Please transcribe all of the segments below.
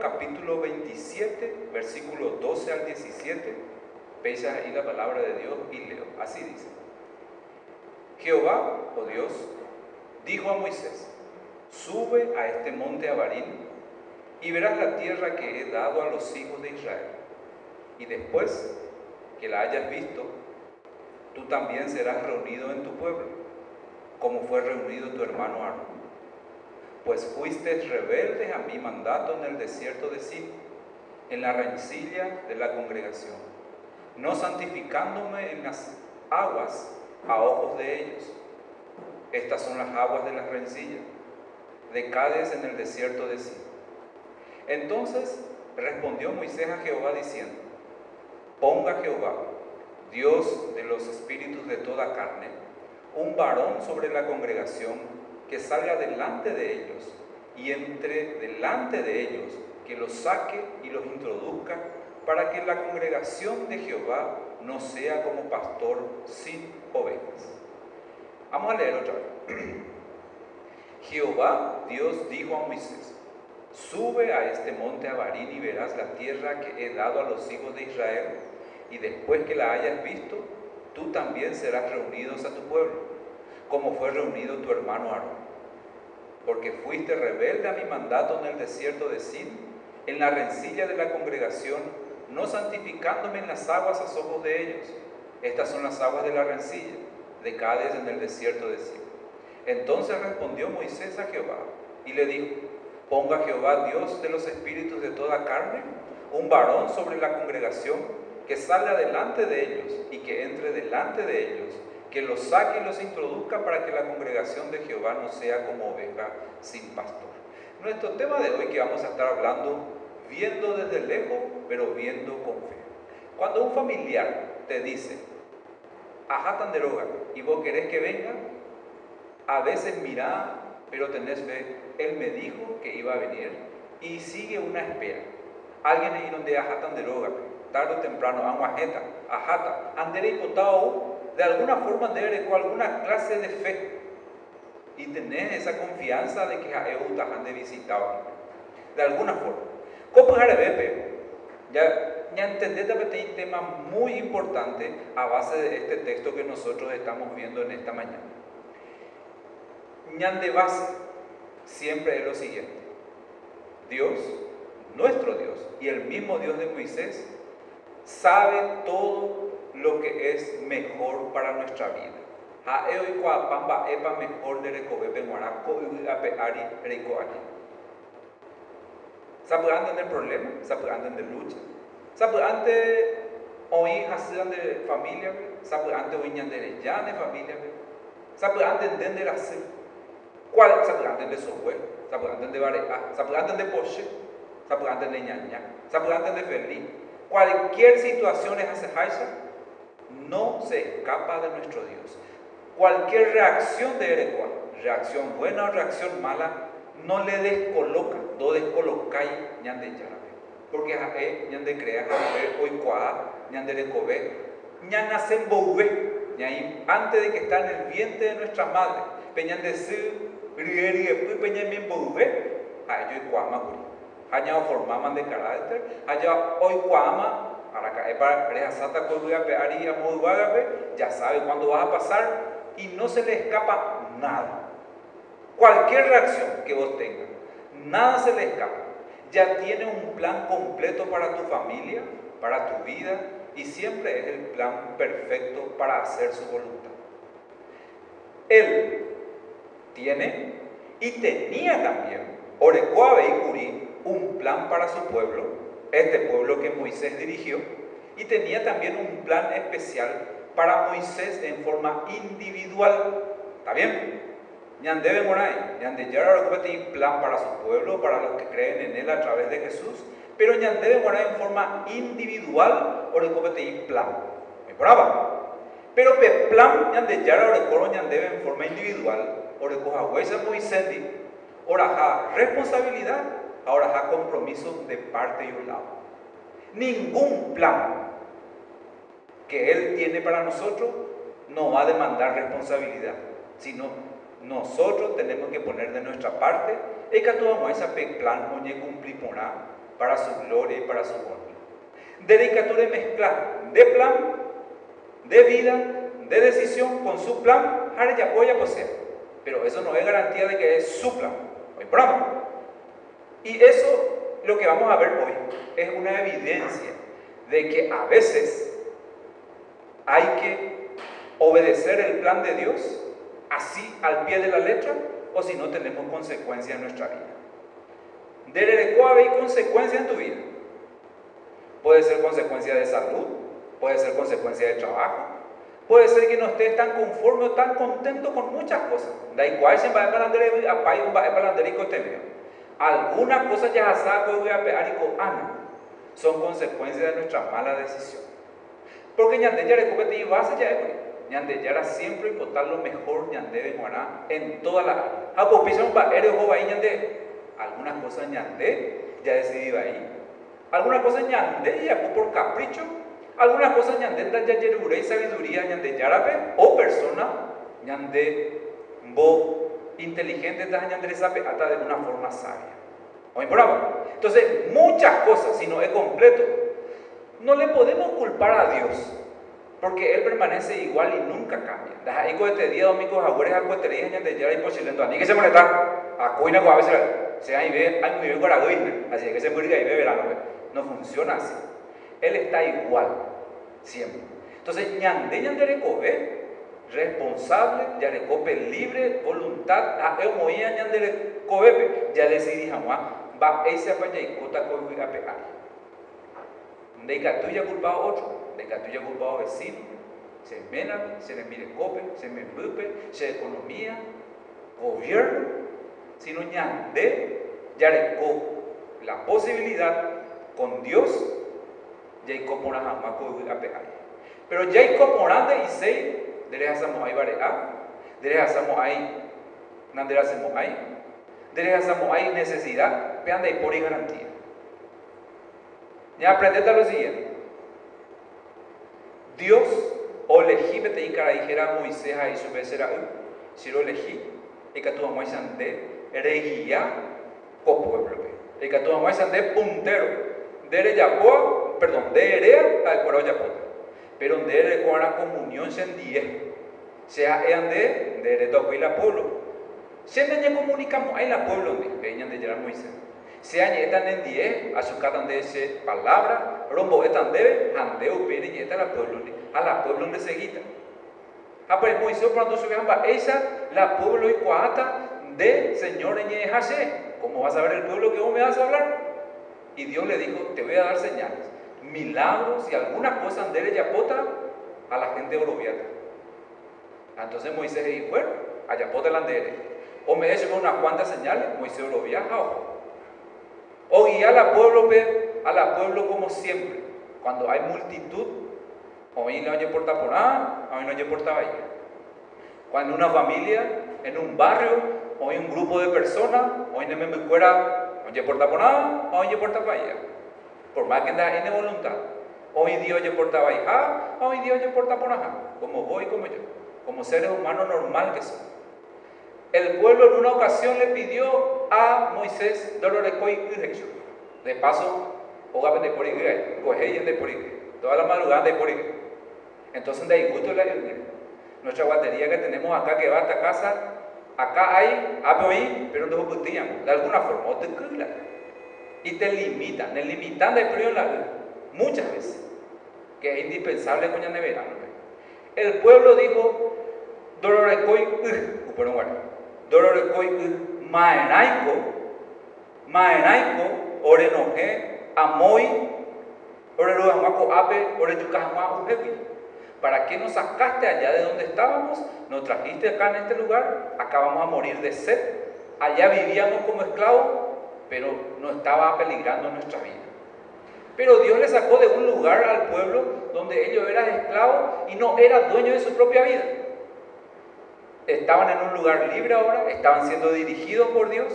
capítulo 27, versículo 12 al 17. Veis ahí la palabra de Dios y leo. Así dice. Jehová, oh Dios, dijo a Moisés, sube a este monte Abarín y verás la tierra que he dado a los hijos de Israel. Y después que la hayas visto, tú también serás reunido en tu pueblo, como fue reunido tu hermano Aarón. Pues fuiste rebeldes a mi mandato en el desierto de Sin, en la rencilla de la congregación, no santificándome en las aguas a ojos de ellos. Estas son las aguas de la rencilla, de Cádiz en el desierto de Sin. Entonces respondió Moisés a Jehová diciendo, ponga Jehová, Dios de los espíritus de toda carne, un varón sobre la congregación que salga delante de ellos y entre delante de ellos, que los saque y los introduzca, para que la congregación de Jehová no sea como pastor sin ovejas. Vamos a leer otra vez. Jehová, Dios, dijo a Moisés, sube a este monte Abarín y verás la tierra que he dado a los hijos de Israel, y después que la hayas visto, tú también serás reunidos a tu pueblo, como fue reunido tu hermano Aarón. Porque fuiste rebelde a mi mandato en el desierto de Sin, en la rencilla de la congregación, no santificándome en las aguas a ojos de ellos. Estas son las aguas de la rencilla, de Cádiz en el desierto de Sin. Entonces respondió Moisés a Jehová y le dijo, ponga Jehová Dios de los espíritus de toda carne, un varón sobre la congregación que salga delante de ellos y que entre delante de ellos, que los saque y los introduzca para que la congregación de Jehová no sea como oveja sin pastor. Nuestro tema de hoy que vamos a estar hablando, viendo desde lejos, pero viendo con fe. Cuando un familiar te dice, ajá tan deroga, y vos querés que venga, a veces mira, pero tenés fe, él me dijo que iba a venir y sigue una espera. Alguien ahí donde ajá tan deroga, tarde o temprano, aguajeta, ajata, andere hipotao, de alguna forma debe con alguna clase de fe y tener esa confianza de que Jaeu han de visitar de alguna forma. ¿Cómo Ya ya entendés que un tema muy importante a base de este texto que nosotros estamos viendo en esta mañana. Ñan de base siempre es lo siguiente. Dios, nuestro Dios y el mismo Dios de Moisés sabe todo lo que es mejor para nuestra vida. Hoy pamba epa mejor de recobe y apeari reiko aquí. ¿Sabe en problema? ¿Sabe en la lucha? ¿Sabe antes hoy hacían de familia? ¿Sabe antes hoy de ya de familia? ¿Sabe antes entender así? ¿Cuál? ¿Sabe antes de software? ¿Sabe antes de Barea? ¿Sabe antes de antes de ñaña? ¿Sabe antes de feliz? Cualquier situación es no se escapa de nuestro Dios. Cualquier reacción de Erecua, reacción buena o reacción mala, no le descoloca, no descolocáis ñan de yarabe. Porque jae ñan de crea, jae oikua, ñan de recobe, ñan hacen antes de que está en el vientre de nuestra madre, peñan de su, rieri, peñan bien boube, jae yo ikuama curi. Hanya formaban de carácter, haya oikuama ya sabe cuándo va a pasar y no se le escapa nada. Cualquier reacción que vos tengas, nada se le escapa. Ya tiene un plan completo para tu familia, para tu vida y siempre es el plan perfecto para hacer su voluntad. Él tiene y tenía también, Orecoabe y Curí, un plan para su pueblo este pueblo que Moisés dirigió, y tenía también un plan especial para Moisés en forma individual. ¿Está bien? Ñandebe Moray, un plan para su pueblo, para los que creen en él a través de Jesús, pero Ñandebe Moray en forma individual, un plan. ¿Me brava? Pero pe plan ñande yara ore ñandebe en forma individual, ore coja huesa Moisés, ora responsabilidad ahora ha compromiso de parte y un lado. Ningún plan que Él tiene para nosotros no va a demandar responsabilidad, sino nosotros tenemos que poner de nuestra parte y que todo ese plan oye cumplir para su gloria y para su honra. Dedicatura y mezclar de plan, de vida, de decisión con su plan, ya apoya posee. Pero eso no es garantía de que es su plan. Y eso, lo que vamos a ver hoy, es una evidencia de que a veces hay que obedecer el plan de Dios así al pie de la letra o si no tenemos consecuencias en nuestra vida. De hay consecuencias en tu vida. Puede ser consecuencia de salud, puede ser consecuencia de trabajo, puede ser que no estés tan conforme o tan contento con muchas cosas. Da igual si va a Algunas cosas ya saco y a pegar y ana son consecuencias de nuestra mala decisión. Porque ñande ya recupete y vas ya ñande ya siempre votar lo mejor ñande de en toda la área. A popisa un eres ahí ñande algunas cosas ñande ya decidí ahí. Algunas cosas ñande ya por capricho. Algunas cosas ñande ya yerure y sabiduría ñande yarape o persona ñande bo inteligente da ñande sabe hasta de una forma sabia. ¿Oye, bravo? Entonces, muchas cosas, si no es completo, no le podemos culpar a Dios, porque Él permanece igual y nunca cambia. Las ahí este día domingo, agüeres a cueterías ñande ya imposible, a que se molesta, a cuina a veces se hay ve, hay muy bien así que se muere y ve verano, no funciona así. Él está igual, siempre. Entonces, ñande ñande cobe, responsable, ya le cope libre, voluntad, a eu moía ñande cobe, ya decidí jamás, va ese para y cota cobe a pegar. De que tuya culpado otro, de que tuya culpado vecino, se mena, se le mire cope, se me bupe, se economía, gobierno, sino ñande con la posibilidad con Dios. Jacob mora jamás a pegar pero Jacob morande y sei dere hacemos ahí barea dere hacemos ahí nandere hacemos ahí dere hacemos ahí necesidad vean de por y garantía ya aprendete lo siguiente Dios o elegí te y dijera Moisés ahí su vez era si lo elegí y que tu mamá reguía o pueblo. El que tu mamá de puntero. De Yapoa, perdón, de Erea al Cuero Yapota. Pero de Ere la comunión se endie. Sea ean de, de Ere toco y la pueblo. Siempre ya comunicamos ahí la pueblo venían de llegar Moisés. Sea ya están en die, a su catan de ese palabra, rombo están debe, andeo pere y está la pueblo a la pueblo donde se guita. Ah, pues Moisés cuando se vean esa la pueblo y cuata de Señor Hashem. ¿Cómo vas a ver el pueblo que vos me vas a hablar? Y Dios le dijo, te voy a dar señales, milagros y algunas cosas andere yapota a la gente orobiata. Entonces Moisés dijo, bueno, a yapota la andere. O me hecho unas cuantas señales, Moisés lo viaja o guía a la pueblo, a la pueblo como siempre. Cuando hay multitud, hoy no hay por taponá, hoy no hay por bahía. Cuando una familia, en un barrio, hoy un grupo de personas, hoy no me fuera, oye por taponada, hoy por tapaya. Por más que anda en voluntad. Hoy Dios oye por tapaya, hoy Dios oye por taponada, como vos y como yo, como seres humanos normal que son. El pueblo en una ocasión le pidió a Moisés De paso, oga de por coge de por toda la madrugada de por Entonces de ahí gusto la nuestra guardería que tenemos acá que va hasta casa Acá hay APOI, pero no putían, de alguna forma, o te y te limitan, el limitan de frío en la vida, muchas veces, que es indispensable con el verano. El pueblo dijo, Dororecoy, bueno, bueno, Dororecoy, Maenaico, Maenaico, Orenoje, Amoy, Oreruamaco Ape, Orechucajama, Ujepi. ¿Para qué nos sacaste allá de donde estábamos? Nos trajiste acá en este lugar, acá vamos a morir de sed. Allá vivíamos como esclavos, pero no estaba peligrando nuestra vida. Pero Dios le sacó de un lugar al pueblo donde ellos eran esclavos y no eran dueños de su propia vida. Estaban en un lugar libre ahora, estaban siendo dirigidos por Dios,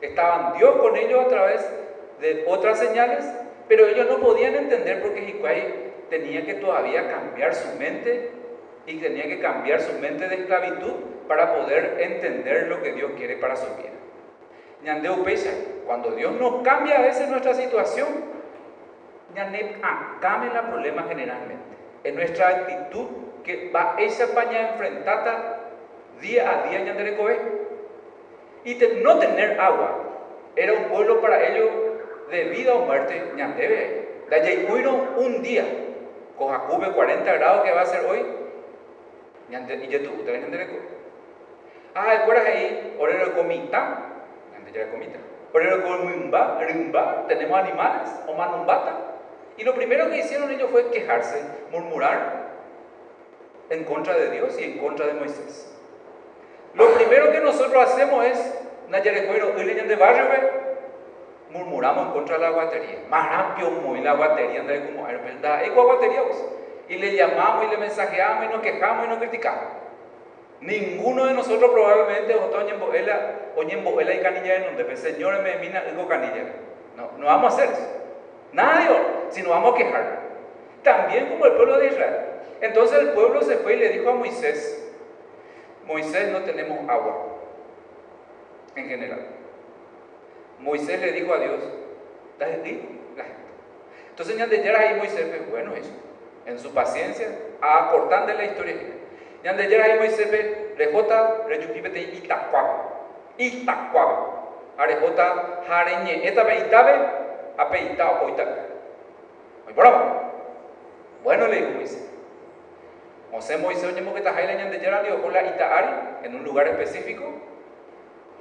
estaban Dios con ellos a través de otras señales, pero ellos no podían entender porque Jicuay tenía que todavía cambiar su mente y tenía que cambiar su mente de esclavitud para poder entender lo que Dios quiere para su vida. Cuando Dios nos cambia a veces nuestra situación, ñande cambia el problema generalmente. En nuestra actitud que va esa paña enfrentada día a día Y no tener agua era un pueblo para ellos de vida o muerte. La uno un día, con Jacobe 40 grados que va a ser hoy, y ya tú, ¿te Ah, ¿recuerdas ahí? Orero comita, antes ya comita. Orero comimba, rimba, tenemos animales, o manumbata. Y lo primero que hicieron ellos fue quejarse, murmurar en contra de Dios y en contra de Moisés. Lo primero que nosotros hacemos es, Nayarecuero, de barrio, murmuramos en contra de la guatería. Más rápido muy la guatería, André, como, ¿verdad? ¿Es guatería? Y le llamamos y le mensajeamos y nos quejamos y nos criticamos. Ninguno de nosotros probablemente oña en y canilla en donde el Señor me mina digo canilla. No, no vamos a hacer eso. Nadie, si no vamos a quejar. También como el pueblo de Israel. Entonces el pueblo se fue y le dijo a Moisés, Moisés no tenemos agua en general. Moisés le dijo a Dios, dale la gente. Entonces ya ahí Moisés, pues, bueno eso, en su paciencia, acortando la historia Ñande yera Moisés rejota reyupipete itacuaba. Itacuaba. Arejota jareñe eta itabe apeita oitabe. Muy bravo. Bueno le dijo Moisés. José Moisés oye que está jaile ñande yera dio con la itaari en un lugar específico.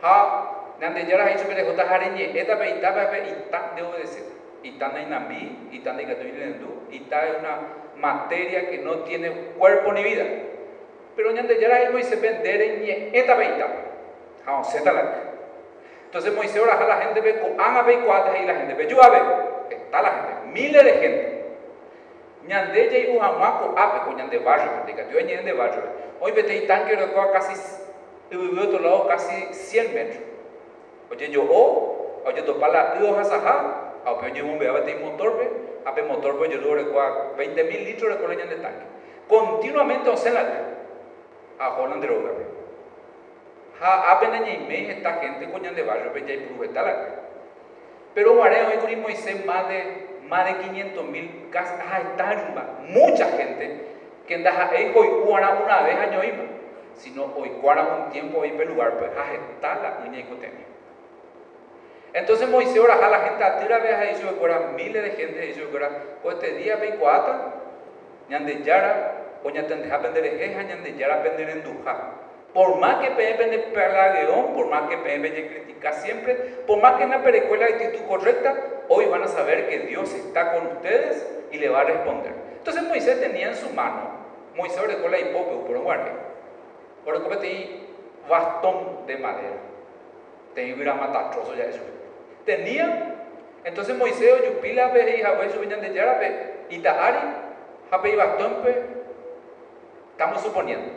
Ha ñande yera dicho que rejota itabe apeita de obedecer. Ita na inambi, ita na ikatuilendu, ita es una materia que no tiene cuerpo ni vida pero ñande yara y Moisés vendere ñe eta beita. Ha seta la. Entonces Moisés ahora la gente ve con ve cuatro y la gente ve yo a ver. Está la gente, miles de gente. Ñande ya y uhamako ape con ñande barrio, diga yo ñande barrio. Hoy vete y tanque de casi vivió otro lado casi 100 metros. Oye yo o oye topa la ido hasaja, a ope yo un bebé de motor ve, ape motor ve yo dure 20 mil litros de coleña de tanque. Continuamente o sea la a Holland droga. Ha apenas me esta gente coñan de barrio pe jay está la. Pero guaré hoy con Moisés más de más de 500 mil casas, ah, está mucha gente que anda ahí hoy cuara una vez año ima, sino hoy cuara un tiempo per lugar, pues ah, está la niña y entonces Moisés ahora a la gente a tira vez yo que miles de gente yo que pues este día 24 ñande yara oña tende aprender es añande ya aprender en duja. Por más que pende pelagueón, por más que pende critica siempre, por más que en la perecuela actitud correcta, hoy van a saber que Dios está con ustedes y le va a responder. Entonces Moisés tenía en su mano, Moisés con la hipópeo, por guardia. Tenía bastón de madera. Tenía un matar trozo ya eso. Tenía, entonces Moisés, yupila, ve y jabe, subían de yarabe, y taari, jabe y bastón, pues, Estamos suponiendo.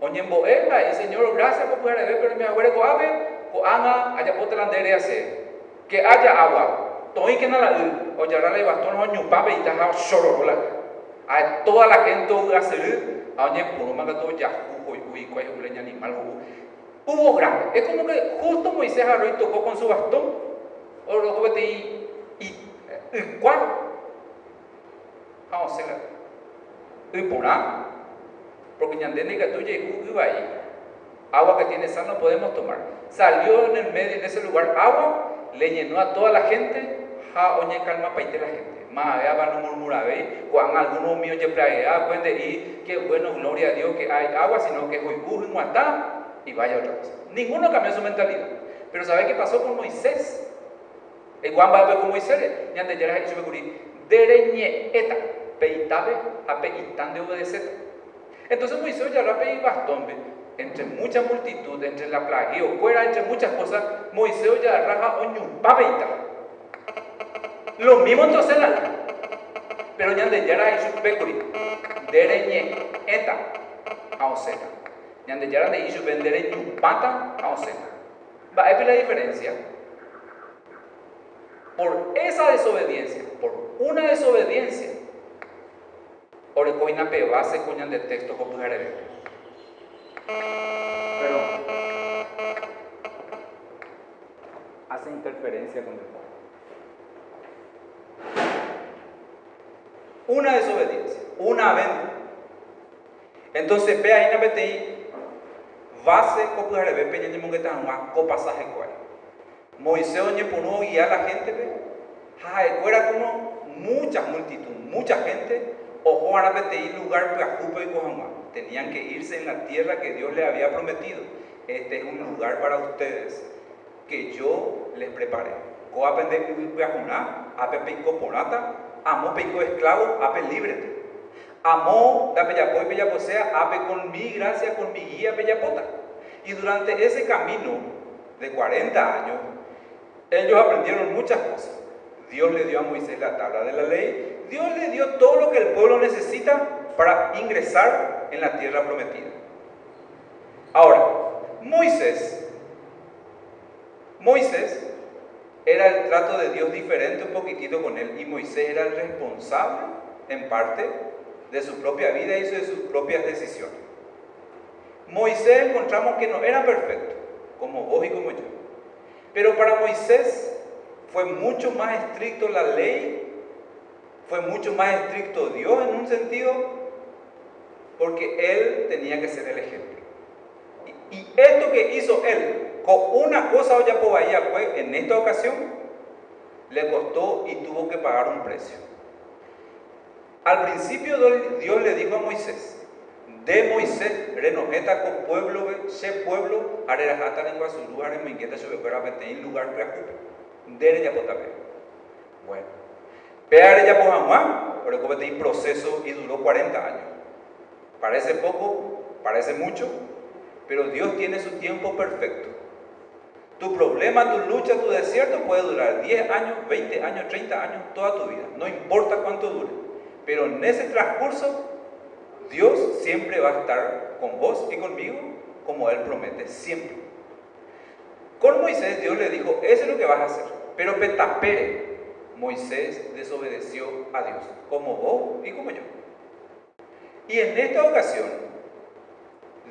Oñembo y Señor, gracias por poder ver, pero mi abuelo coabe, coanga, allá por. Que haya agua. Todo y que nada, o ya la bastón, o ñupabe y taja chororola. A toda la gente va a oñe puro manga todo ya, jugo y uy, cuello, leña animal, Hubo grande. Es como que justo Moisés y tocó con su bastón, o lo que y, y, y, ¿cuál? Vamos a hacer. Y por porque ñandene tuya y ahí. Agua que tiene sal no podemos tomar. Salió en el medio, en ese lugar, agua, le llenó a toda la gente, ja oñe calma paite la gente. Allá van a murmurar, cuando algunos míos ya praguea, pueden y qué bueno, gloria a Dios que hay agua, sino que hoy y guantá y vaya otra cosa. Ninguno cambió su mentalidad. Pero ¿sabe qué pasó con Moisés? El Juan va a ver con Moisés, ya dicho dereñe eta, peitabe, a peitan de obedecer. Entonces Moisés ya rápido y bastón, entre mucha multitud, entre la o fuera, entre muchas cosas, Moisés ya raja oñu papeita. Lo mismo entonces la pero ya de yara y su pecuri, dereñe eta a oseta. Ya de yara de isu vendere pata a oseta. Va a la diferencia. Por esa desobediencia, por una desobediencia, Ore coina pe base coñan de texto con Pero hace interferencia con el Una desobediencia, una venta. Entonces, ve ahí en BTI, base copujarebe peña que está co pasaje cual. Moisés oñe puno guía a la gente, ve. Jae, fuera como mucha multitud, mucha gente, ojo a BTI lugar para y Cojanguá. Tenían que irse en la tierra que Dios les había prometido. Este es un lugar para ustedes que yo les preparé. Coapende Piajuná, Ape Pico Ponata, Amo Pico Esclavo, Ape Librete. Amó la Bellapo y Bellaposea, Ape con mi gracia, con mi guía Bellapota. Y durante ese camino de 40 años, ellos aprendieron muchas cosas. Dios le dio a Moisés la tabla de la ley, Dios le dio todo lo que el pueblo necesita para ingresar en la tierra prometida. Ahora, Moisés, Moisés era el trato de Dios diferente un poquitito con él y Moisés era el responsable en parte de su propia vida y de sus propias decisiones. Moisés encontramos que no era perfecto, como vos y como yo. Pero para Moisés fue mucho más estricto la ley, fue mucho más estricto Dios en un sentido, porque él tenía que ser el ejemplo. Y, esto que hizo él, con una cosa ahí fue en esta ocasión, le costó y tuvo que pagar un precio. Al principio Dios le dijo a Moisés, de Moisés, renojeta con pueblo, se pueblo, arerajata lengua su lugar, me inquieta sobre en lugar preocupe. Dere ya. Bueno, peare ya por Juan, pero como un proceso y duró 40 años. Parece poco, parece mucho, pero Dios tiene su tiempo perfecto. Tu problema, tu lucha, tu desierto puede durar 10 años, 20 años, 30 años, toda tu vida. No importa cuánto dure. Pero en ese transcurso, Dios siempre va a estar con vos y conmigo como Él promete, siempre. Con Moisés Dios le dijo, eso es lo que vas a hacer. Pero petapere, Moisés desobedeció a Dios, como vos y como yo. Y en esta ocasión,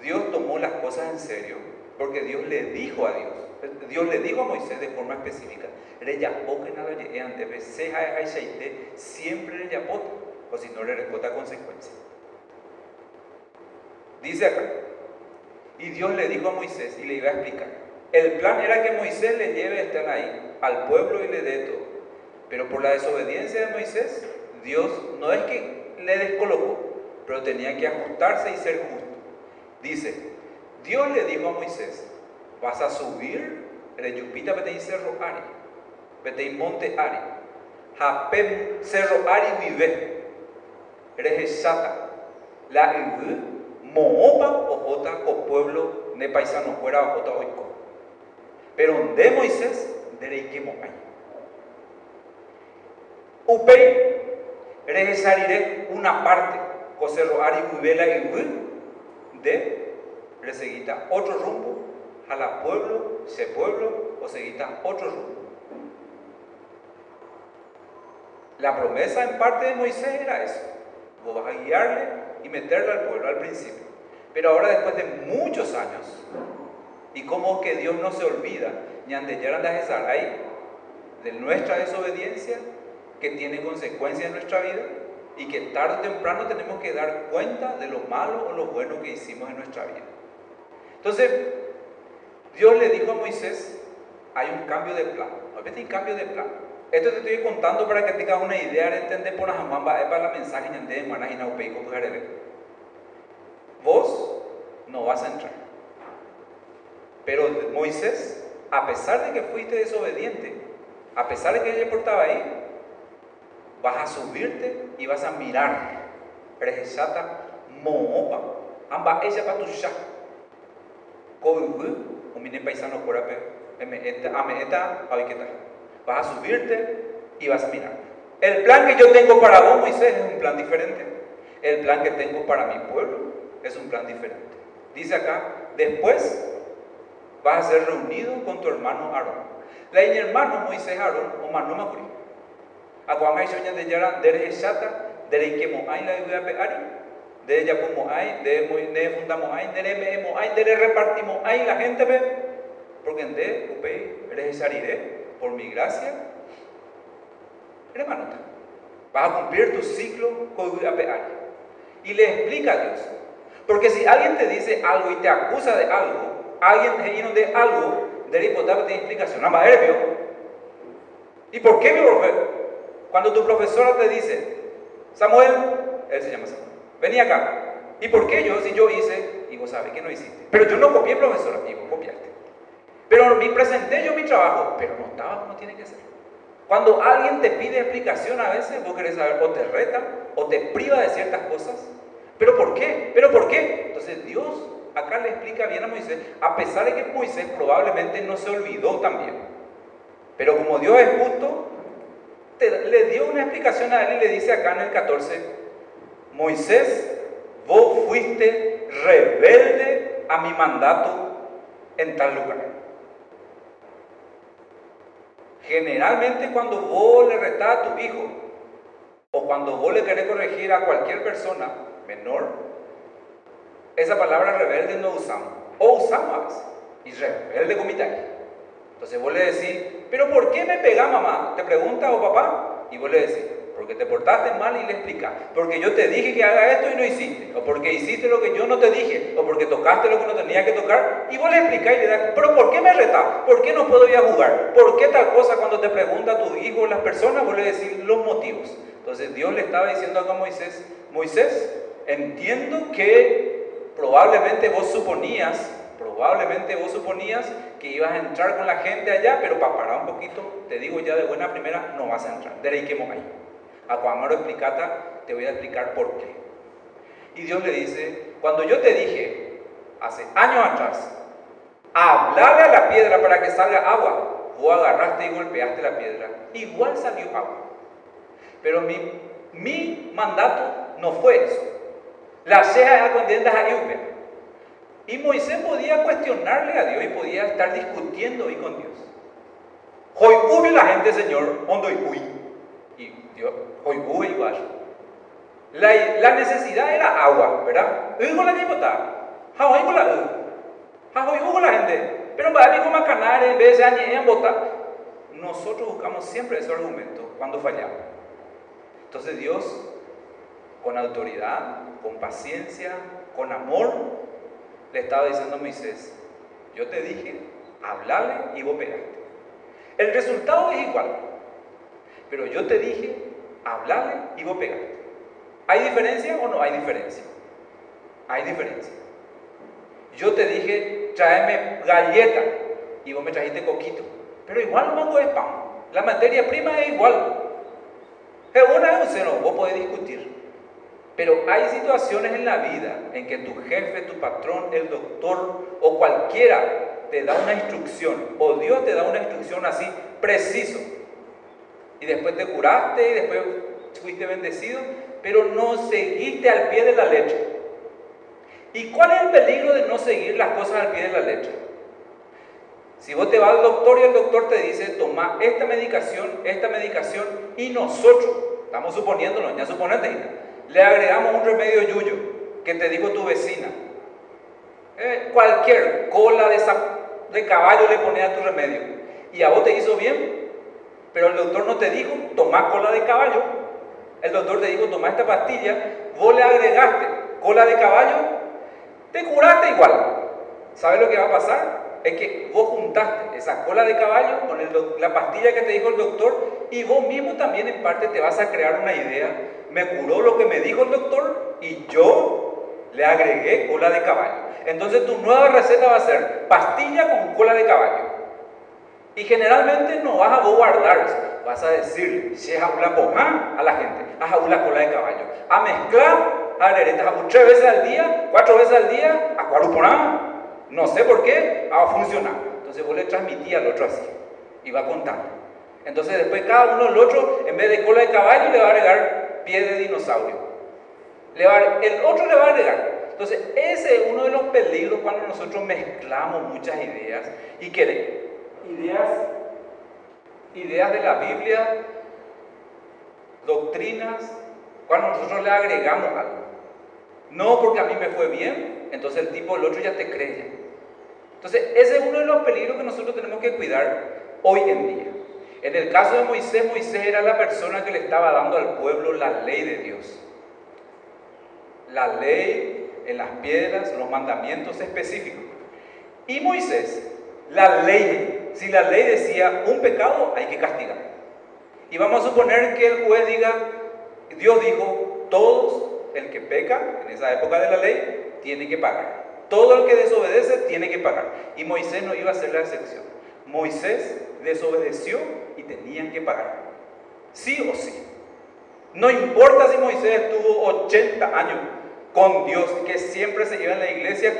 Dios tomó las cosas en serio porque Dios le dijo a Dios, Dios le dijo a Moisés de forma específica, siempre le yapot, o si no le responda consecuencia. Dice acá, y Dios le dijo a Moisés y le iba a explicar, el plan era que Moisés le lleve a estar ahí al pueblo y le dé todo, pero por la desobediencia de Moisés, Dios no es que le descolocó, pero tenía que ajustarse y ser justo. Dice, Dios le dijo a Moisés, vas a subir, reyupita vete cerro Ari, vete monte Ari, japem cerro Ari vive, rejeshata, la ibu, moopa ojota co pueblo de paisano fuera ojota oiko. Pero de Moisés, de reikemo hay. Upei, rejesariré una parte, co cerro Ari vive la ibu, de reseguita otro rumbo, la pueblo, se pueblo o seguita otro rumbo. La promesa en parte de Moisés era eso. Vos vas a guiarle y meterle al pueblo al principio. Pero ahora después de muchos años, y como que Dios no se olvida, ni andellaran de ahí, de nuestra desobediencia, que tiene consecuencias en nuestra vida, y que tarde o temprano tenemos que dar cuenta de lo malo o lo bueno que hicimos en nuestra vida. Entonces, Dios le dijo a Moisés, hay un cambio de plan. ¿No un cambio de plan? Esto te estoy contando para que tengas una idea de entender por la jamamba, es para la mensaje de y naupeico Vos no vas a entrar. Pero Moisés, a pesar de que fuiste desobediente, a pesar de que ella portaba ahí, vas a subirte y vas a mirar. Rejeshata moopa. Amba ella patusha. Koibu, umine paisano corape. Ame eta, aviketa. Vas a subirte y vas a mirar. El plan que yo tengo para vos, Moisés, es un plan diferente. El plan que tengo para mi pueblo es un plan diferente. Dice acá, después vas a ser reunido con tu hermano Aarón. La hermano Moisés Aarón, o Manu Aguamai soña de yara dere esata, dere que mo hay la iglesia peari, de ella como hay, de de fundamos hay, dere me mo hay, dere repartimos hay la gente ve, porque en de upe eres saliré, por mi gracia, hermano, vas a cumplir tu ciclo con Y le explica a Dios. Porque si alguien te dice algo y te acusa de algo, alguien te lleno de algo, debe importar tiene explicación. Más ¿Y por qué mi profesor? Cuando tu profesora te dice, Samuel, él se llama Samuel, vení acá. ¿Y por qué yo, si yo hice, y vos sabes que no hiciste? Pero yo no copié, profesora, y vos copiaste. Pero me presenté yo mi trabajo, pero no estaba como tiene que ser. Cuando alguien te pide explicación a veces, vos querés saber, o te reta, o te priva de ciertas cosas. ¿Pero por qué? ¿Pero por qué? Entonces Dios acá le explica bien a Moisés, a pesar de que Moisés probablemente no se olvidó también. Pero como Dios es justo, le dio una explicación a él y le dice acá en el 14, Moisés, vos fuiste rebelde a mi mandato en tal lugar. Generalmente cuando vos le retás a tu hijo o cuando vos le querés corregir a cualquier persona menor, esa palabra rebelde no usamos. O usamos a veces. Y rebelde. Entonces vos le decís, pero ¿por qué me pega mamá? Te pregunta o papá y vos le decís, porque te portaste mal y le explicas, porque yo te dije que haga esto y no hiciste, o porque hiciste lo que yo no te dije, o porque tocaste lo que no tenía que tocar, y vos le explicás y le das, pero ¿por qué me retás? ¿Por qué no puedo ir a jugar? ¿Por qué tal cosa cuando te pregunta a tu hijo o las personas, vos le decís los motivos? Entonces Dios le estaba diciendo a Moisés, Moisés, entiendo que probablemente vos suponías, probablemente vos suponías que ibas a entrar con la gente allá, pero para parar un poquito, te digo ya de buena primera, no vas a entrar. De ahí. A Cuamaro explicata, te voy a explicar por qué. Y Dios le dice, cuando yo te dije, hace años atrás, hablarle a la piedra para que salga agua, vos agarraste y golpeaste la piedra, igual salió agua. Pero mi, mi mandato no fue eso. La ceja a contendas a Y Moisés podía cuestionarle a Dios y podía estar discutiendo hoy con Dios. Hoy hubo la gente, Señor, hondo y Y Dios, hoy igual. La, la necesidad era agua, ¿verdad? Hugo la llevota. Hoy con la Hoy hubo la gente. Pero para mí como canar en vez de añean botar. Nosotros buscamos siempre ese argumento cuando fallamos. Entonces Dios, con autoridad, con paciencia, con amor, le estaba diciendo a Moisés, yo te dije, hablale y vos pegaste. El resultado es igual. Pero yo te dije, hablarle y vos pegaste. ¿Hay diferencia o no hay diferencia? Hay diferencia. Yo te dije, tráeme galleta y vos me trajiste coquito. Pero igual mango es pan. La materia prima es igual. Es una es un cero, vos podés discutir. Pero hay situaciones en la vida en que tu jefe, tu patrón, el doctor o cualquiera te da una instrucción, o Dios te da una instrucción así, preciso. Y después te curaste y después fuiste bendecido, pero no seguiste al pie de la letra. ¿Y cuál es el peligro de no seguir las cosas al pie de la letra? Si vos te vas al doctor y el doctor te dice, toma esta medicación, esta medicación, y nosotros, estamos suponiéndolo, ya suponete, le agregamos un remedio yuyo que te dijo tu vecina. Eh, cualquier cola de, de caballo le ponía a tu remedio. Y a vos te hizo bien, pero el doctor no te dijo, toma cola de caballo, el doctor te dijo, toma esta pastilla, vos le agregaste cola de caballo, te curaste igual. ¿Sabes lo que va a pasar? Es que vos juntaste esa cola de caballo con la pastilla que te dijo el doctor y vos mismo también en parte te vas a crear una idea. Me curó lo que me dijo el doctor y yo le agregué cola de caballo. Entonces tu nueva receta va a ser pastilla con cola de caballo. Y generalmente no vas a guardar. Vas a decir, si es una pomá a la gente, haz una cola de caballo. A mezclar areretas tres veces al día, cuatro veces al día, a cuaruponá. No sé por qué, va a funcionar. Entonces vos le transmitís al otro así. Y va contando. Entonces después cada uno del otro, en vez de cola de caballo, le va a agregar pie de dinosaurio. El otro le va a agregar. Entonces ese es uno de los peligros cuando nosotros mezclamos muchas ideas y que ideas ideas de la Biblia, doctrinas, cuando nosotros le agregamos algo. No porque a mí me fue bien, entonces el tipo, el otro ya te cree. Entonces, ese es uno de los peligros que nosotros tenemos que cuidar hoy en día. En el caso de Moisés, Moisés era la persona que le estaba dando al pueblo la ley de Dios. La ley en las piedras, los mandamientos específicos. Y Moisés, la ley, si la ley decía un pecado, hay que castigar. Y vamos a suponer que el juez diga, Dios dijo, todos, el que peca en esa época de la ley, tiene que pagar. Todo el que desobedece tiene que pagar. Y Moisés no iba a ser la excepción. Moisés desobedeció y tenían que pagar. Sí o sí. No importa si Moisés estuvo 80 años con Dios, que siempre se iba en la iglesia,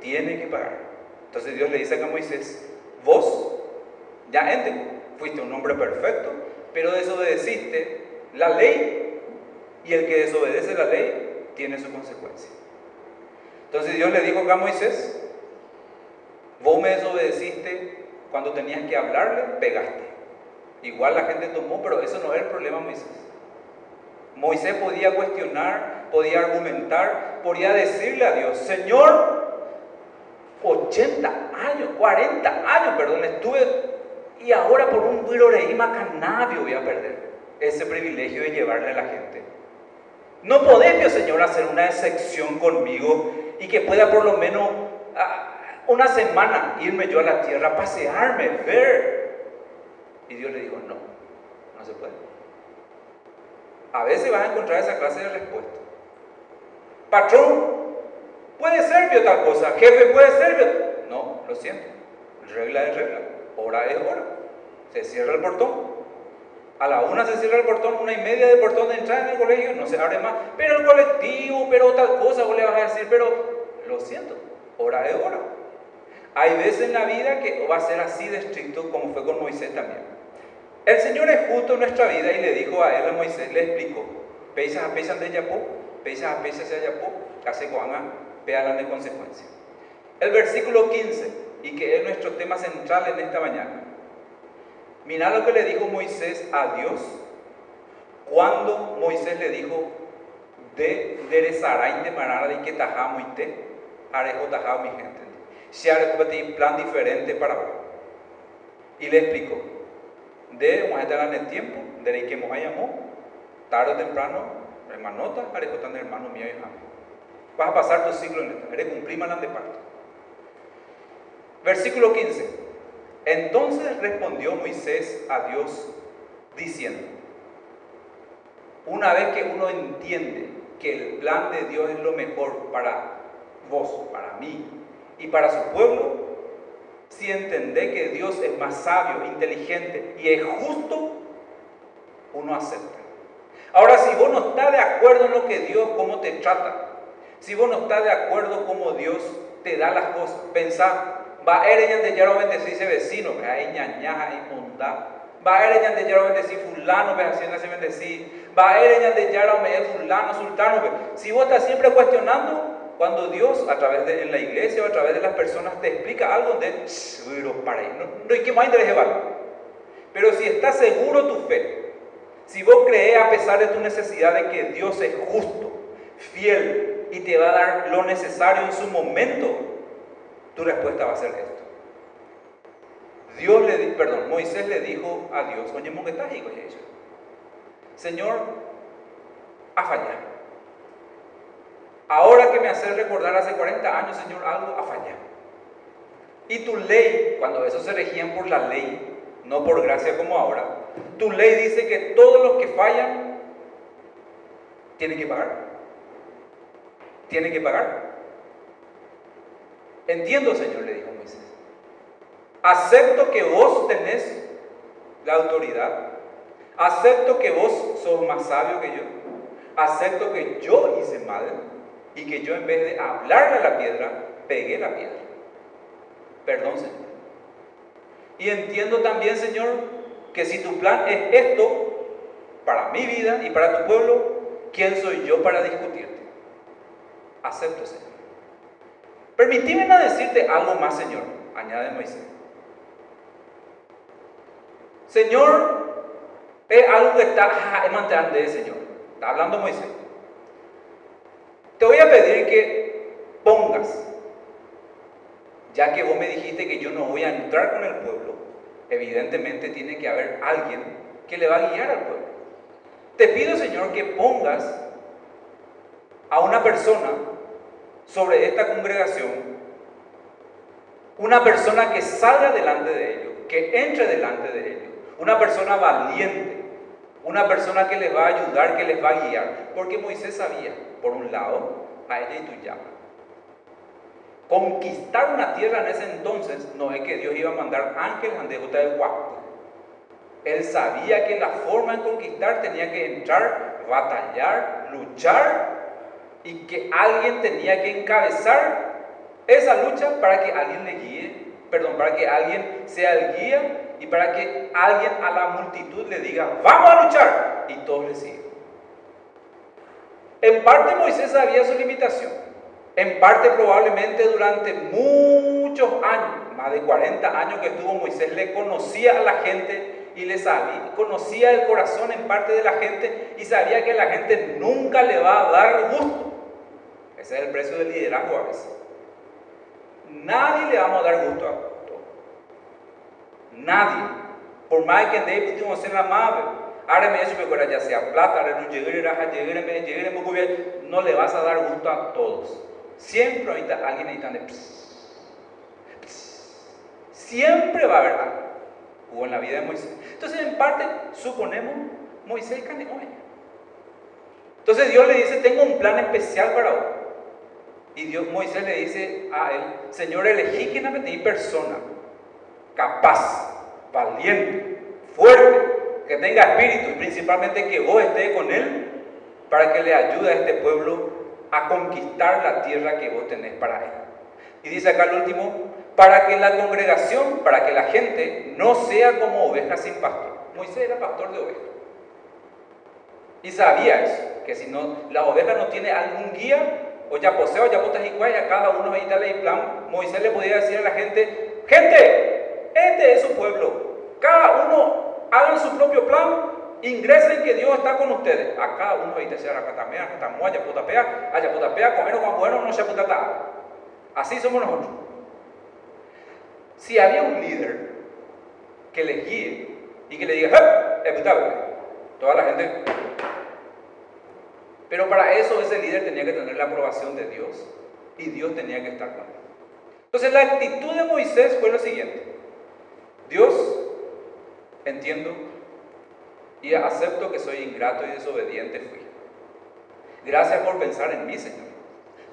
tiene que pagar. Entonces Dios le dice a Moisés, vos, ya ente, fuiste un hombre perfecto, pero desobedeciste la ley y el que desobedece la ley tiene su consecuencia. Entonces Dios le dijo a Moisés, vos me desobedeciste cuando tenías que hablarle, pegaste. Igual la gente tomó, pero eso no era el problema Moisés. Moisés podía cuestionar, podía argumentar, podía decirle a Dios, Señor, 80 años, 40 años, perdón, estuve y ahora por un viroreí macanabio voy a perder ese privilegio de llevarle a la gente. No podés, Señor, hacer una excepción conmigo y que pueda por lo menos una semana irme yo a la tierra, pasearme, ver. Y Dios le dijo, no, no se puede. A veces vas a encontrar esa clase de respuesta. Patrón, puede ser yo tal cosa. Jefe, puede ser yo. No, lo siento. Regla es regla. Hora es hora. Se cierra el portón. A la una se cierra el portón, una y media de portón de entrada en el colegio, no se abre más. Pero el colectivo, pero tal cosa, vos le vas a decir, pero lo siento, hora es hora. Hay veces en la vida que va a ser así de estricto como fue con Moisés también. El Señor es justo en nuestra vida y le dijo a él, a Moisés, le explicó, peisas a peisas de Yapó, peisas a peisas de Yapó, hace cuanga, pealan de consecuencia. El versículo 15, y que es nuestro tema central en esta mañana. Mira lo que le dijo Moisés a Dios cuando Moisés le dijo, de y de manara que tajamo y te, arejo tajamo mi gente se ha un plan diferente para vos. Y le explicó, de un en el tiempo, de que me llamó, tarde o temprano, hermanota, haré tan hermano mío y hermano. Vas a pasar tu ciclo en esto, haré cumplir mal de parto. Versículo 15. Entonces respondió Moisés a Dios diciendo, una vez que uno entiende que el plan de Dios es lo mejor para vos, para mí, y para su pueblo, si entendé que Dios es más sabio, inteligente y es justo, uno acepta. Ahora, si vos no estás de acuerdo en lo que Dios, cómo te trata, si vos no estás de acuerdo cómo Dios te da las cosas, pensá, va a ir de ya bendecir ese vecino, que hay ñañaja, y mondá. Va a ir de ya bendecir fulano, que haciendo ese bendecir. Va a ir de ya fulano, sultano. Si vos estás siempre cuestionando, cuando Dios, a través de la iglesia o a través de las personas, te explica algo de, para no, no hay que más interés Pero si estás seguro tu fe, si vos crees a pesar de tu necesidad de que Dios es justo, fiel y te va a dar lo necesario en su momento, tu respuesta va a ser esto. Dios le, perdón, Moisés le dijo a Dios, oye, Señor, a fallar. Ahora que me haces recordar hace 40 años, Señor, algo ha fallado. Y tu ley, cuando esos se regían por la ley, no por gracia como ahora, tu ley dice que todos los que fallan tienen que pagar. Tienen que pagar. Entiendo, Señor, le dijo Moisés. Acepto que vos tenés la autoridad. Acepto que vos sos más sabio que yo. Acepto que yo hice mal y que yo en vez de hablarle a la piedra, pegué la piedra. Perdón, Señor. Y entiendo también, Señor, que si tu plan es esto, para mi vida y para tu pueblo, ¿quién soy yo para discutirte? Acepto, Señor. Permitíme decirte algo más, Señor, añade Moisés. Señor, es algo que está de Señor. Está hablando Moisés. Te voy a pedir que pongas, ya que vos me dijiste que yo no voy a entrar con el pueblo, evidentemente tiene que haber alguien que le va a guiar al pueblo. Te pido, Señor, que pongas a una persona sobre esta congregación, una persona que salga delante de ellos, que entre delante de ellos, una persona valiente, una persona que les va a ayudar, que les va a guiar, porque Moisés sabía, por un lado, a ella y tu llama. Conquistar una tierra en ese entonces no es que Dios iba a mandar ángeles ante de guapo. Él sabía que la forma de conquistar tenía que entrar, batallar, luchar y que alguien tenía que encabezar esa lucha para que alguien le guíe, perdón, para que alguien sea el guía y para que alguien a la multitud le diga, vamos a luchar y todos le siguen. En parte Moisés sabía su limitación, en parte probablemente durante muchos años, más de 40 años que estuvo Moisés, le conocía a la gente y le sabía, conocía el corazón en parte de la gente y sabía que la gente nunca le va a dar gusto. Ese es el precio del liderazgo a veces. Nadie le vamos a dar gusto a todo. Nadie. Por más que David en la madre, ahora me dice que ya sea plata, no le vas a dar gusto a todos. Siempre ahorita alguien ahí de Siempre va a haber algo. Hubo en la vida de Moisés. Entonces, en parte, suponemos, Moisés caneó Entonces Dios le dice, tengo un plan especial para vos. Y Dios, Moisés le dice a él, Señor, elegí que no me persona, capaz, valiente, fuerte, que tenga espíritu y principalmente que vos estés con él para que le ayude a este pueblo a conquistar la tierra que vos tenés para él. Y dice acá el último, para que la congregación, para que la gente no sea como ovejas sin pastor. Moisés era pastor de ovejas. Y sabía eso, que si no, la oveja no tiene algún guía, o ya poseo, ya botas y a cada uno ahí dale plan. Moisés le podía decir a la gente, gente, este es su pueblo. Cada uno hagan su propio plan, ingresen que Dios está con ustedes. A cada uno ahí te sea la catamea, catamua, ya putapea, allá putapea, comer o bueno, no se putata. Así somos nosotros. Si había un líder que le guíe y que le diga, ¡eh! Toda la gente. Pero para eso ese líder tenía que tener la aprobación de Dios y Dios tenía que estar con él. Entonces la actitud de Moisés fue lo siguiente. Dios, entiendo y acepto que soy ingrato y desobediente fui. Gracias por pensar en mí, Señor.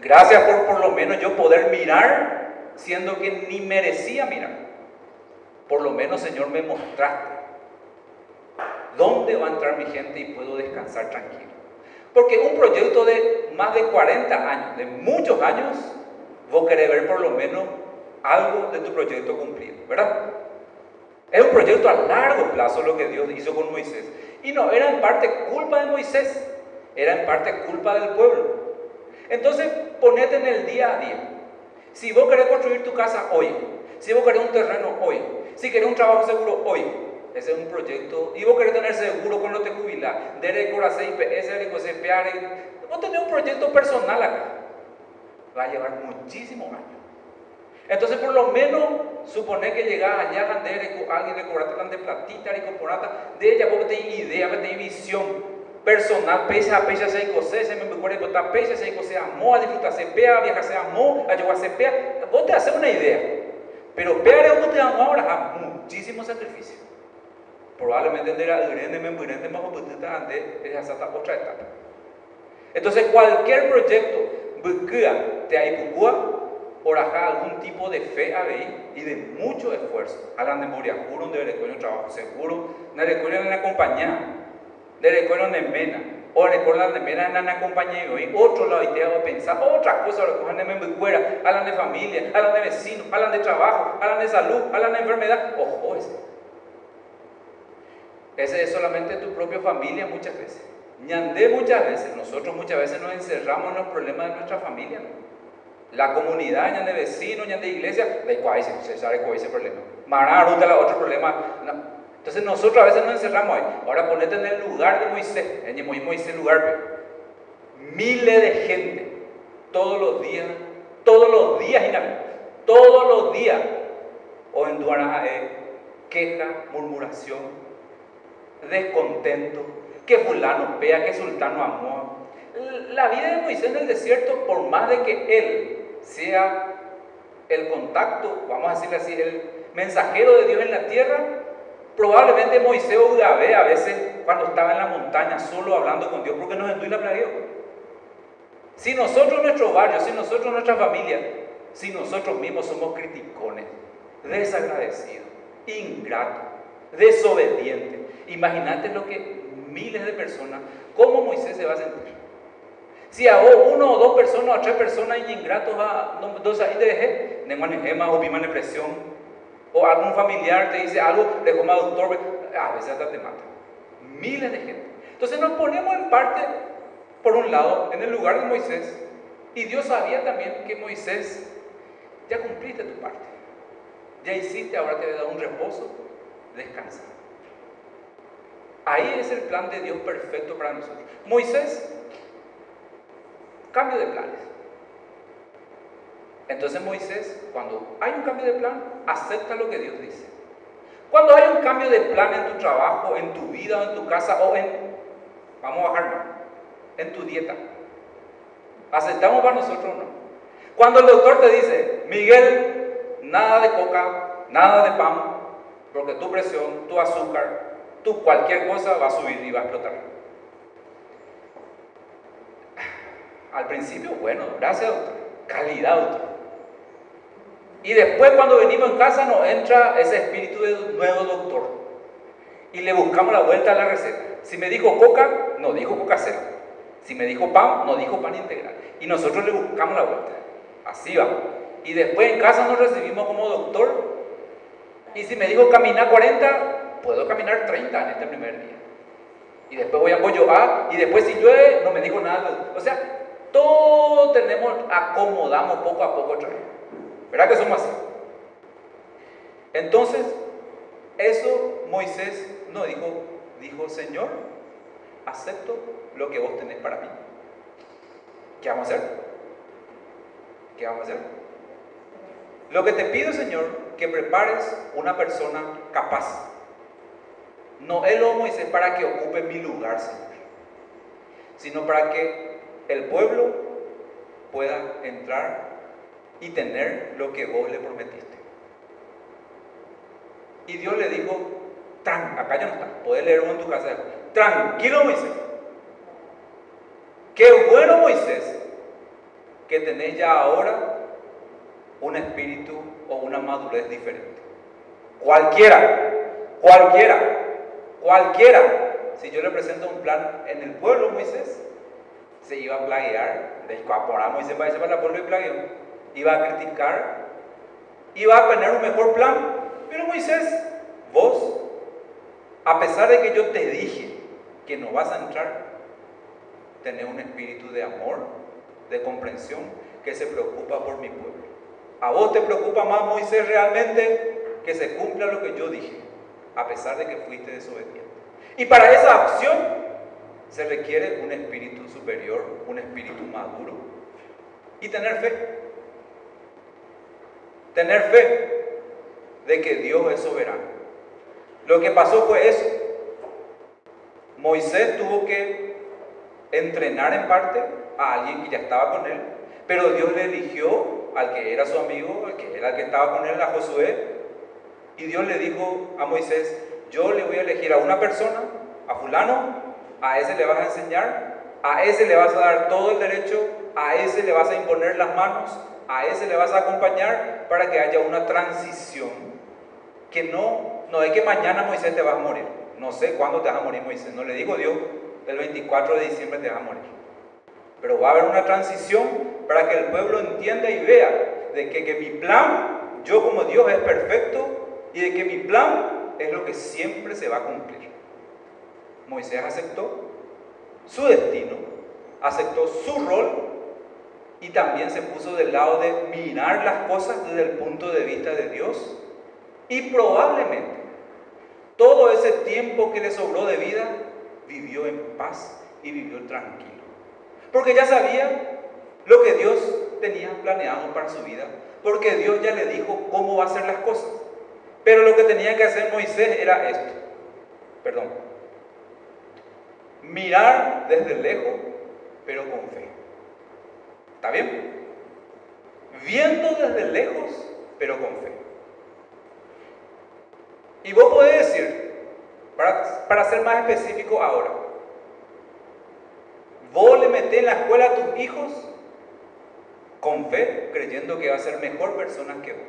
Gracias por por lo menos yo poder mirar siendo que ni merecía mirar. Por lo menos, Señor, me mostraste dónde va a entrar mi gente y puedo descansar tranquilo. Porque un proyecto de más de 40 años, de muchos años, vos querés ver por lo menos algo de tu proyecto cumplido, ¿verdad? Es un proyecto a largo plazo lo que Dios hizo con Moisés. Y no era en parte culpa de Moisés, era en parte culpa del pueblo. Entonces, ponete en el día a día. Si vos querés construir tu casa hoy, si vos querés un terreno hoy, si querés un trabajo seguro hoy, ese es un proyecto, y vos querés tener seguro cuando te jubilás, de Coracé, IPS, vos tenés un proyecto personal acá. Va a llevar muchísimos años. Entonces, por lo menos, supone que llegás allá, alguien le cobraste de platita, y corporata, de ella vos tenés idea, tenés visión, personal, pese a pese se cosé, se me puede botar pese se cosé amor, a disfrutar se pea, viajar se amor, a llevar se pea, vos te haces una idea, pero pear es te amo ahora a muchísimo sacrificio. Probablemente era grande, me grande, más o menos es esa otra etapa. Entonces cualquier proyecto, te hay oraja algún tipo de fe a y de mucho esfuerzo. A la memoria, juro, de un trabajo seguro, no le en la compañía le recuerdan de mena, o recuerdan de mena en la compañía y otro lado y te hago pensar otra cosa, recogen de membuera, hablan de familia, hablan de vecinos, hablan de trabajo, hablan de salud, hablan de enfermedad, ojo ese. Ese es solamente tu propia familia muchas veces. Ñandé muchas veces, nosotros muchas veces nos encerramos en los problemas de nuestra familia. La comunidad, ñandé vecinos, ñandé iglesia, de cuál se es el problema. Mará, la otro problema. Entonces nosotros a veces nos encerramos ahí. Ahora ponete en el lugar de Moisés, en Moisés lugar, miles de gente, todos los días, todos los días, todos los días, o en Duarajae, queja, murmuración, descontento, que fulano pea, que sultano amó. La vida de Moisés en el desierto, por más de que él sea el contacto, vamos a decirle así, el mensajero de Dios en la tierra, probablemente Moisés o David a veces cuando estaba en la montaña solo hablando con Dios, porque nos entuí la plagueó. Si nosotros, nuestro barrio, si nosotros, nuestra familia, si nosotros mismos somos criticones, desagradecidos, ingratos, desobedientes, imagínate lo que miles de personas, ¿cómo Moisés se va a sentir? Si a uno o dos personas o tres personas ingratos a dos ahí ne manejema o pima depresión, o algún familiar te dice algo, le coma doctor, a veces hasta te mata. Miles de gente. Entonces nos ponemos en parte, por un lado, en el lugar de Moisés, y Dios sabía también que Moisés, ya cumpliste tu parte, ya hiciste, ahora te voy a dar un reposo, descansa. Ahí es el plan de Dios perfecto para nosotros. Moisés Cambio de planes. Entonces Moisés, cuando hay un cambio de plan, acepta lo que Dios dice. Cuando hay un cambio de plan en tu trabajo, en tu vida en tu casa o en, vamos a bajar en tu dieta, ¿aceptamos para nosotros o no? Cuando el doctor te dice, Miguel, nada de coca, nada de pan, porque tu presión, tu azúcar, tu cualquier cosa va a subir y va a explotar. Al principio, bueno, gracias doctor, calidad doctor. Y después cuando venimos en casa nos entra ese espíritu de nuevo doctor. Y le buscamos la vuelta a la receta. Si me dijo coca, no dijo coca cero. Si me dijo pan, no dijo pan integral. Y nosotros le buscamos la vuelta. Así va. Y después en casa nos recibimos como doctor. Y si me dijo caminar 40, puedo caminar 30 en este primer día. Y después voy a A. Y después si llueve, no me dijo nada. O sea, todo tenemos, acomodamos poco a poco otra vez. ¿Verdad que somos así? Entonces, eso Moisés no dijo, dijo, Señor, acepto lo que vos tenés para mí. ¿Qué vamos a hacer? ¿Qué vamos a hacer? Lo que te pido, Señor, que prepares una persona capaz. No el Moisés para que ocupe mi lugar, Señor, sino para que el pueblo pueda entrar y tener lo que vos le prometiste. Y Dios le dijo, Tran, acá ya no está, puedes leerlo en tu casa. Tranquilo Moisés. Qué bueno Moisés que tenés ya ahora un espíritu o una madurez diferente. Cualquiera, cualquiera, cualquiera. Si yo le presento un plan en el pueblo, Moisés, se iba a plaguear, y se va a para la pueblo y plagueó, iba a criticar, iba a tener un mejor plan, pero Moisés, vos, a pesar de que yo te dije que no vas a entrar, tenés un espíritu de amor, de comprensión, que se preocupa por mi pueblo. A vos te preocupa más, Moisés, realmente que se cumpla lo que yo dije, a pesar de que fuiste desobediente. Y para esa acción se requiere un espíritu superior, un espíritu maduro y tener fe. Tener fe de que Dios es soberano. Lo que pasó fue eso. Moisés tuvo que entrenar en parte a alguien que ya estaba con él, pero Dios le eligió al que era su amigo, al que era el que estaba con él, a Josué, y Dios le dijo a Moisés, yo le voy a elegir a una persona, a fulano, a ese le vas a enseñar, a ese le vas a dar todo el derecho, a ese le vas a imponer las manos, a ese le vas a acompañar para que haya una transición. Que no, no es que mañana Moisés te vas a morir. No sé cuándo te vas a morir Moisés. No le digo Dios, el 24 de diciembre te vas a morir. Pero va a haber una transición para que el pueblo entienda y vea de que, que mi plan, yo como Dios es perfecto y de que mi plan es lo que siempre se va a cumplir. Moisés aceptó su destino, aceptó su rol y también se puso del lado de mirar las cosas desde el punto de vista de Dios. Y probablemente todo ese tiempo que le sobró de vida vivió en paz y vivió tranquilo. Porque ya sabía lo que Dios tenía planeado para su vida. Porque Dios ya le dijo cómo va a ser las cosas. Pero lo que tenía que hacer Moisés era esto. Perdón. Mirar desde lejos, pero con fe. ¿Está bien? Viendo desde lejos, pero con fe. Y vos podés decir, para, para ser más específico ahora, vos le metés en la escuela a tus hijos con fe, creyendo que va a ser mejor persona que vos.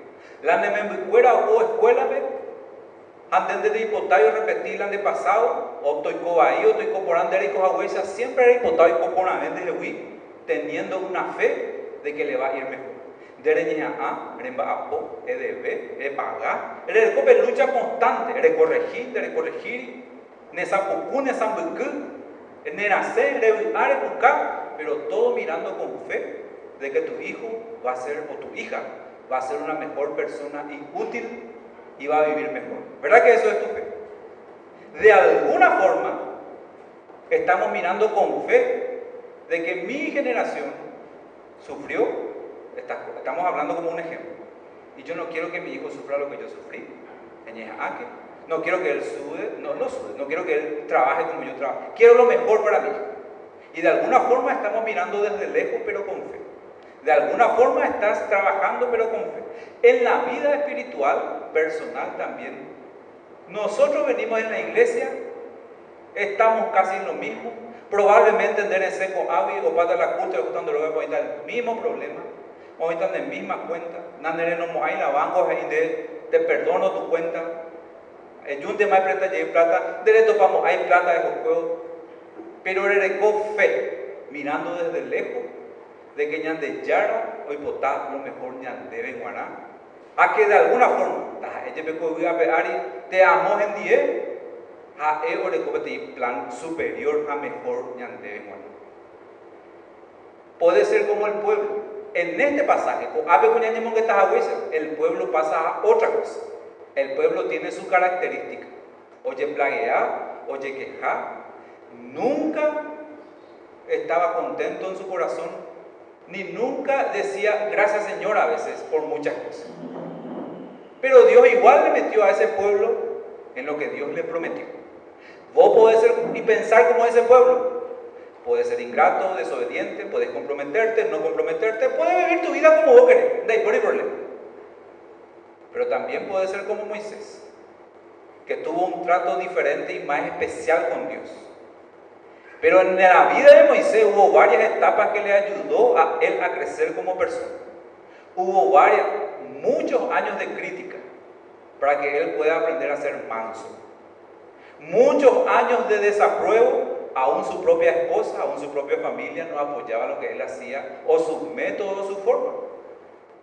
La nemembucuera o escuela, antes de hipotayo repetir la de pasado, o estoy ahí, o estoy coporando de siempre era hipotayo y coporamente de teniendo una fe de que le va a ir mejor. Dereña A, remba apo, edb, e pagar, ere cope lucha constante, ere corregir, ere corregir, nesapucu, nesambucu, nerase, ere are pero todo mirando con fe de que tu hijo va a ser, o tu hija, va a ser una mejor persona y útil y va a vivir mejor. ¿Verdad que eso es tu fe? De alguna forma, estamos mirando con fe de que mi generación sufrió Estamos hablando como un ejemplo. Y yo no quiero que mi hijo sufra lo que yo sufrí. No quiero que él sude, no, no sude, no quiero que él trabaje como yo trabajo. Quiero lo mejor para mí. Y de alguna forma estamos mirando desde lejos, pero con fe. De alguna forma estás trabajando, pero con fe. En la vida espiritual, personal también. Nosotros venimos en la iglesia, estamos casi en lo mismo. Probablemente en seco Avi o Pata la Cultura, cuando lo vemos, el mismo problema. Están en misma cuenta. Nandere no hay la banco te perdono tu cuenta. El yunte más plata y plata. De topamos hay plata de juego. Pero con fe, mirando desde lejos, de que ñan de yara, hoy potá lo mejor ñan debe guaná. A que de alguna forma, te amo en die, a e ore plan superior a mejor ñan debe guaná. Puede ser como el pueblo en este pasaje, el pueblo pasa a otra cosa. El pueblo tiene su característica. Oye, plaguea, oye, queja. Nunca estaba contento en su corazón, ni nunca decía gracias Señor a veces por muchas cosas. Pero Dios igual le metió a ese pueblo en lo que Dios le prometió. Vos podés ser y pensar como ese pueblo. Puedes ser ingrato, desobediente, puedes comprometerte, no comprometerte, puedes vivir tu vida como vos querés, no hay problema. Pero también puede ser como Moisés, que tuvo un trato diferente y más especial con Dios. Pero en la vida de Moisés hubo varias etapas que le ayudó a él a crecer como persona. Hubo varias, muchos años de crítica para que él pueda aprender a ser manso. Muchos años de desapruebo aún su propia esposa, aún su propia familia no apoyaba lo que él hacía, o sus métodos, o su forma.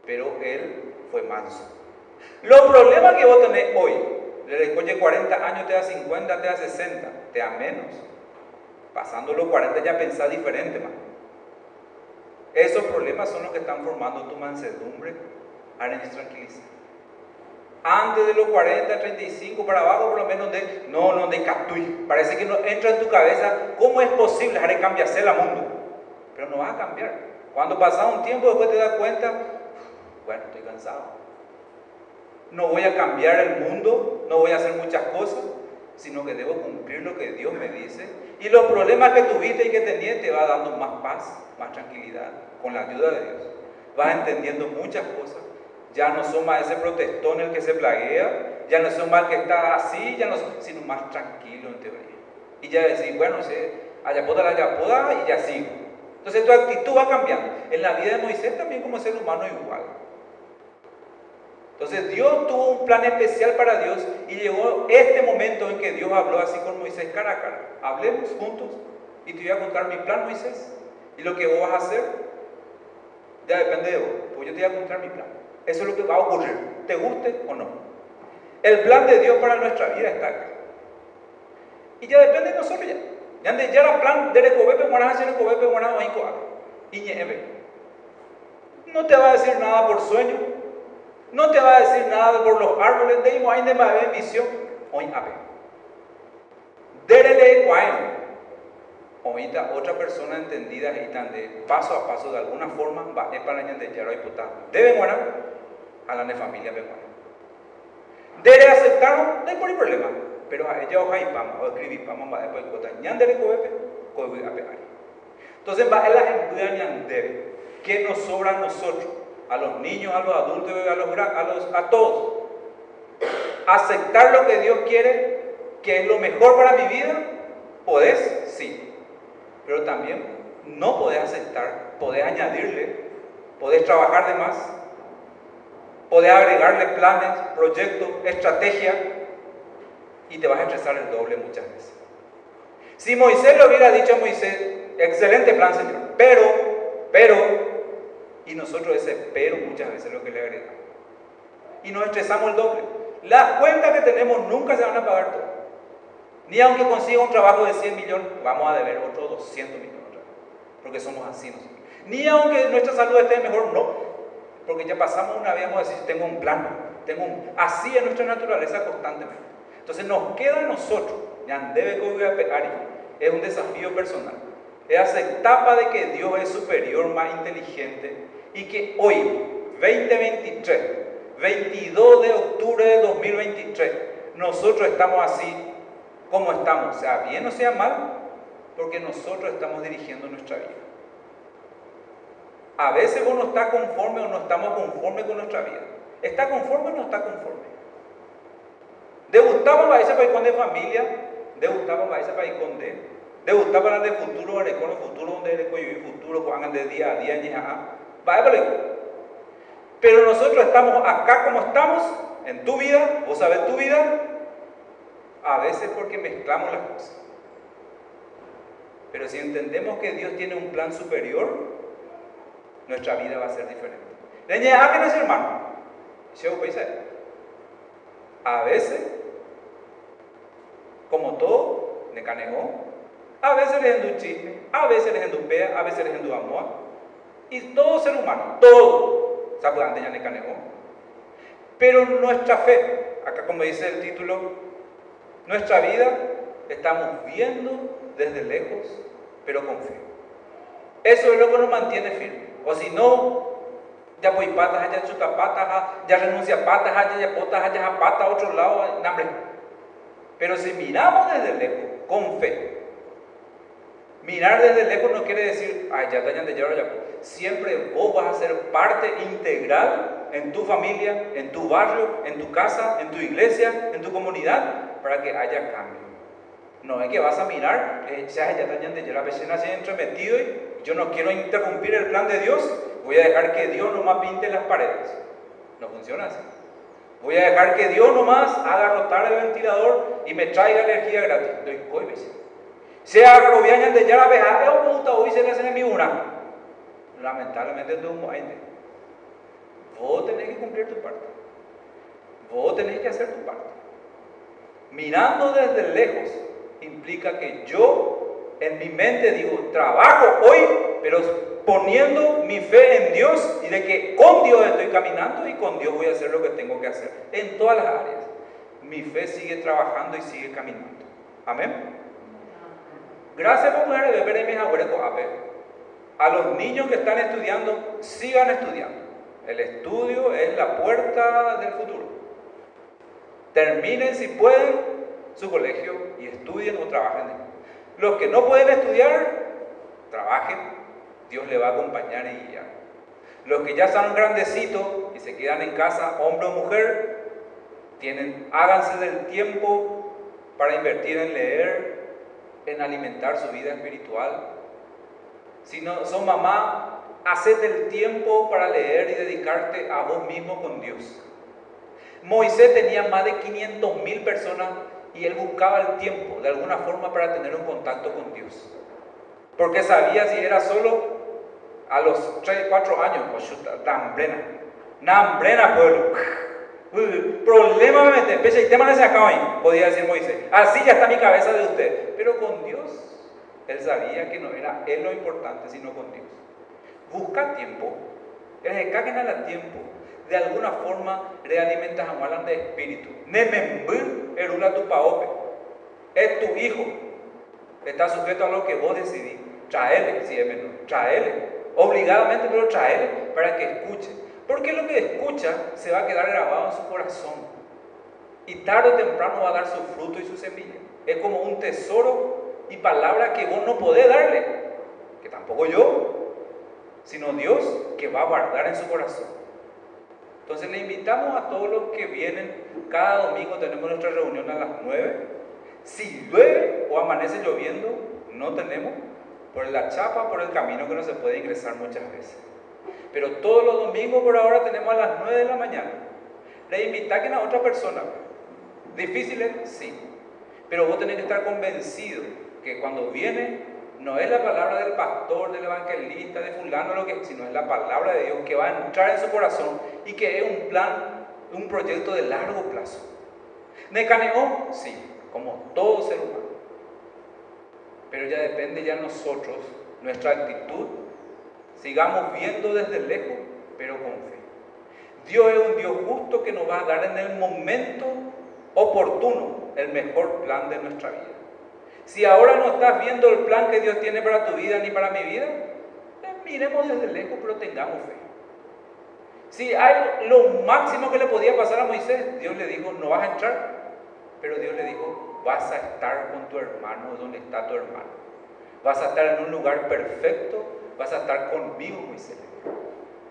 Pero él fue manso. Los problemas que vos tenés hoy, después de 40 años te da 50, te da 60, te da menos. Pasando los 40 ya pensás diferente, más. Esos problemas son los que están formando tu mansedumbre. Ahora tranquiliza antes de los 40, 35 para abajo, por lo menos de, no, no, de catui. Parece que no entra en tu cabeza, ¿cómo es posible haré cambiarse el mundo? Pero no va a cambiar. Cuando pasa un tiempo, después te das cuenta, bueno, estoy cansado. No voy a cambiar el mundo, no voy a hacer muchas cosas, sino que debo cumplir lo que Dios me dice. Y los problemas que tuviste y que tenías te va dando más paz, más tranquilidad, con la ayuda de Dios. Vas entendiendo muchas cosas ya no son más ese protestón el que se plaguea, ya no son más el que está así, ya no son, sino más tranquilo en teoría. Y ya decir, bueno, se, ayapoda la ayapoda y ya sigo. Entonces tu actitud va cambiando. En la vida de Moisés también como ser humano igual. Entonces Dios tuvo un plan especial para Dios y llegó este momento en que Dios habló así con Moisés cara a cara. Hablemos juntos y te voy a contar mi plan, Moisés. Y lo que vos vas a hacer ya depende de vos. Pues yo te voy a contar mi plan. Eso es lo que va a ocurrir, te guste o no. El plan de Dios para nuestra vida está acá. Y ya depende de nosotros ya. Ya de el plan de recobepe moraje recobepe moraje y No te va a decir nada por sueño. No te va a decir nada por los árboles de Imo, de Mabe, visión. Hoy ave. Derele cuaino. Ahorita otra persona entendida y tan de paso a paso de alguna forma va a para de Yaro y Deben orar a la familia peruana. Debe aceptar, no hay problema. Pero a ella ojalá y pama, o escribir pama, va después cota, ñandere coepe, coepe a pegar. Entonces va en la gente ñandere, que nos sobra a nosotros, a los niños, a los adultos, a los, a los, a todos. Aceptar lo que Dios quiere, que es lo mejor para mi vida, podés, sí. Pero también no podés aceptar, podés añadirle, podés trabajar de más, podés agregarle planes, proyectos, estrategia y te vas a estresar el doble muchas veces. Si Moisés le hubiera dicho a Moisés, excelente plan, Señor, pero, pero, y nosotros ese pero muchas veces es lo que le agregamos. Y nos estresamos el doble. Las cuentas que tenemos nunca se van a pagar todas. Ni aunque consiga un trabajo de 100 millones, vamos a deber otros 200 millones. Porque somos así nosotros. Ni aunque nuestra salud esté mejor, no. Porque ya pasamos una vez, vamos a decir, tengo un plan, tengo un... Así es nuestra naturaleza constantemente. Entonces nos queda a nosotros, ya debe es un desafío personal. Es etapa de que Dios es superior, más inteligente y que hoy, 2023, 22 de octubre de 2023, nosotros estamos así como estamos, sea bien o sea mal, porque nosotros estamos dirigiendo nuestra vida. A veces uno está conforme o no estamos conforme con nuestra vida. ¿Está conforme o no está conforme? Debutamos para ese país con de familia, debutamos para ese país con de, para el futuro, con el futuro donde el futuro, cuando de día a día, Pero nosotros estamos acá como estamos, en tu vida, vos sabés tu vida, a veces porque mezclamos las cosas. Pero si entendemos que Dios tiene un plan superior, nuestra vida va a ser diferente. ¿a que no es hermano. A veces, como todo, ne canegó, a veces les chisme, a veces les un pea, a veces les un amor. Y todo ser humano, todo, ¿sabes? ya ne canegó. Pero nuestra fe, acá como dice el título, nuestra vida estamos viendo desde lejos, pero con fe. Eso es lo que nos mantiene firme. O si no, ya voy patas, ya chuta patas, ya renuncia patas, ya potas, ya patas a otro lado, hambre. Pero si miramos desde lejos, con fe, mirar desde lejos no quiere decir, ay, ya hayan de. Siempre vos vas a ser parte integral en tu familia, en tu barrio, en tu casa, en tu iglesia, en tu comunidad, para que haya cambio. No es que vas a mirar, eh, ya hayan de llevar, a así entremetido y yo no quiero interrumpir el plan de Dios, voy a dejar que Dios nomás pinte las paredes. No funciona así. Voy a dejar que Dios nomás haga rotar el ventilador y me traiga energía gratis. Doy coibes. La veja, es un puta hoy se le hacen en mi una. Lamentablemente tú un Vos tenés que cumplir tu parte. Vos tenés que hacer tu parte. Mirando desde lejos implica que yo en mi mente digo, trabajo hoy, pero poniendo mi fe en Dios y de que con Dios estoy caminando y con Dios voy a hacer lo que tengo que hacer. En todas las áreas. Mi fe sigue trabajando y sigue caminando. Amén. Gracias por ver en mis A los niños que están estudiando, sigan estudiando. El estudio es la puerta del futuro. Terminen si pueden su colegio y estudien o trabajen los que no pueden estudiar, trabajen, Dios le va a acompañar y guiar. Los que ya son grandecitos y se quedan en casa, hombre o mujer, tienen, háganse del tiempo para invertir en leer, en alimentar su vida espiritual. Si no son mamá, haced el tiempo para leer y dedicarte a vos mismo con Dios. Moisés tenía más de 500 mil personas y él buscaba el tiempo de alguna forma para tener un contacto con Dios. Porque sabía si era solo a los 3, 4 años, pues tan plena, plena pueblo. Problema me mete, pese el tema de ahí, podía decir Moisés. Así ya está mi cabeza de usted. Pero con Dios, él sabía que no era él lo importante, sino con Dios. Busca tiempo, que caguen al tiempo de alguna forma realimentas a de espíritu. Erula tu paope. Es tu hijo. Está sujeto a lo que vos decidís. Traele, si es menor. Traele. Obligadamente, pero traele para que escuche. Porque lo que escucha se va a quedar grabado en su corazón. Y tarde o temprano va a dar su fruto y su semilla. Es como un tesoro y palabra que vos no podés darle, que tampoco yo, sino Dios que va a guardar en su corazón. Entonces le invitamos a todos los que vienen, cada domingo tenemos nuestra reunión a las 9. Si llueve o amanece lloviendo, no tenemos, por la chapa, por el camino que no se puede ingresar muchas veces. Pero todos los domingos por ahora tenemos a las 9 de la mañana. Le invitamos a otra persona. ¿Difíciles? Sí. Pero vos tenés que estar convencido que cuando viene no es la palabra del pastor, del evangelista, de fulano, lo que, sino es la palabra de Dios que va a entrar en su corazón y que es un plan, un proyecto de largo plazo. ¿Necaneo? Sí, como todo ser humano. Pero ya depende ya nosotros, nuestra actitud, sigamos viendo desde lejos, pero con fe. Dios es un Dios justo que nos va a dar en el momento oportuno el mejor plan de nuestra vida. Si ahora no estás viendo el plan que Dios tiene para tu vida ni para mi vida, eh, miremos desde lejos, pero tengamos fe. Si hay lo máximo que le podía pasar a Moisés, Dios le dijo, no vas a entrar, pero Dios le dijo, vas a estar con tu hermano donde está tu hermano. Vas a estar en un lugar perfecto, vas a estar conmigo, Moisés.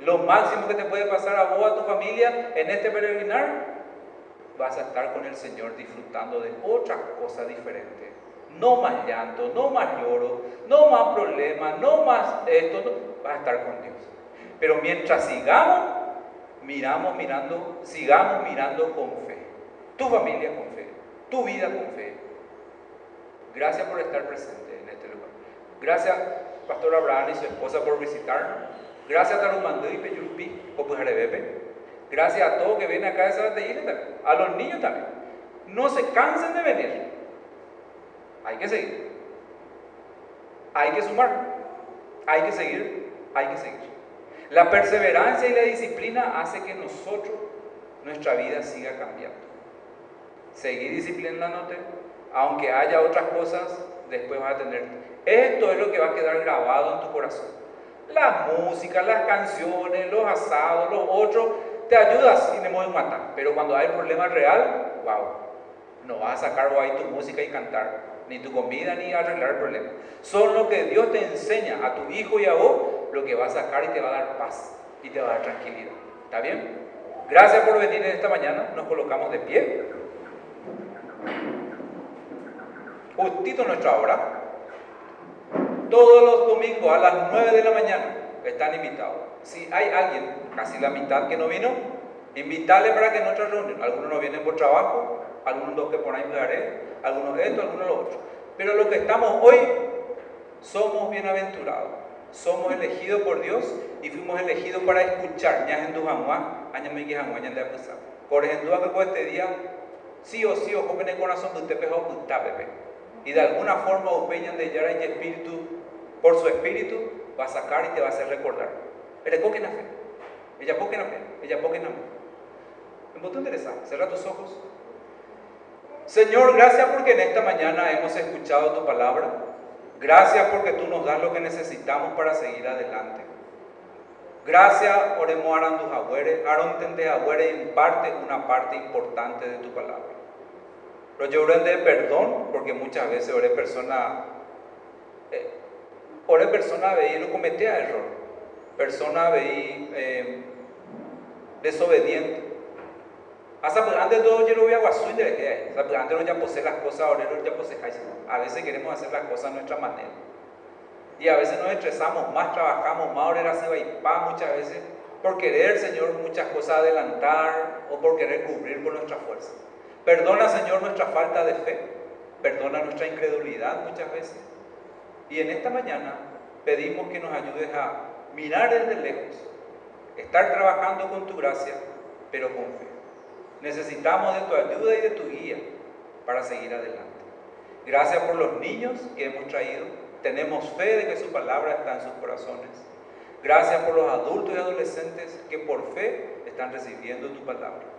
Lo máximo que te puede pasar a vos, a tu familia, en este peregrinar, vas a estar con el Señor disfrutando de otra cosa diferente. No más llanto, no más lloro, no más problemas, no más esto, vas a estar con Dios. Pero mientras sigamos, miramos mirando, sigamos mirando con fe. Tu familia con fe, tu vida con fe. Gracias por estar presente en este lugar. Gracias, Pastor Abraham y su esposa por visitarnos. Gracias a Tarumandú y Peyurpi por Bebe. Gracias a todos que vienen acá de también, a los niños también. No se cansen de venir. Hay que seguir. Hay que sumar. Hay que seguir. Hay que seguir. La perseverancia y la disciplina hace que nosotros, nuestra vida siga cambiando. Seguir disciplinándote, aunque haya otras cosas, después vas a tener. Esto es lo que va a quedar grabado en tu corazón. La música, las canciones, los asados, los otros, te ayudas y me voy a matar. Pero cuando hay problema real, wow, no vas a sacar ahí tu música y cantar, ni tu comida, ni arreglar el problema. Son lo que Dios te enseña a tu hijo y a vos, lo que va a sacar y te va a dar paz y te va a dar tranquilidad. ¿Está bien? Gracias por venir en esta mañana. Nos colocamos de pie. Justito nuestra hora. Todos los domingos a las 9 de la mañana están invitados. Si hay alguien, casi la mitad que no vino, invitarle para que otra reunión. Algunos no vienen por trabajo, algunos dos que por ahí me daré, algunos esto, algunos lo otro. Pero los que estamos hoy somos bienaventurados. Somos elegidos por Dios y fuimos elegidos para escuchar. Por ejemplo, este día, sí o sí, o en el corazón de usted pejó bebé. Y de alguna forma, peñan de yara y espíritu, por su espíritu, va a sacar y te va a hacer recordar. Ella poca na fe. Ella poca na fe. Ella poca en amor. Un botón interesante. Cierra tus ojos. Señor, gracias porque en esta mañana hemos escuchado tu palabra. Gracias porque tú nos das lo que necesitamos para seguir adelante. Gracias, oremos a tus agüeres, Aaron tende en parte, una parte importante de tu palabra. Pero yo de perdón porque muchas veces oré persona, eh, persona veía y lo cometía error persona veí eh, desobediente. Hasta antes todo yo lo voy a guasuir de antes no ya posee las cosas, ahora no ya posee A veces queremos hacer las cosas a nuestra manera. Y a veces nos estresamos más, trabajamos más, ahora se va y pa muchas veces por querer, Señor, muchas cosas adelantar o por querer cubrir con nuestra fuerza. Perdona, Señor, nuestra falta de fe. Perdona nuestra incredulidad muchas veces. Y en esta mañana pedimos que nos ayudes a mirar desde lejos, estar trabajando con tu gracia, pero con fe. Necesitamos de tu ayuda y de tu guía para seguir adelante. Gracias por los niños que hemos traído. Tenemos fe de que su palabra está en sus corazones. Gracias por los adultos y adolescentes que por fe están recibiendo tu palabra.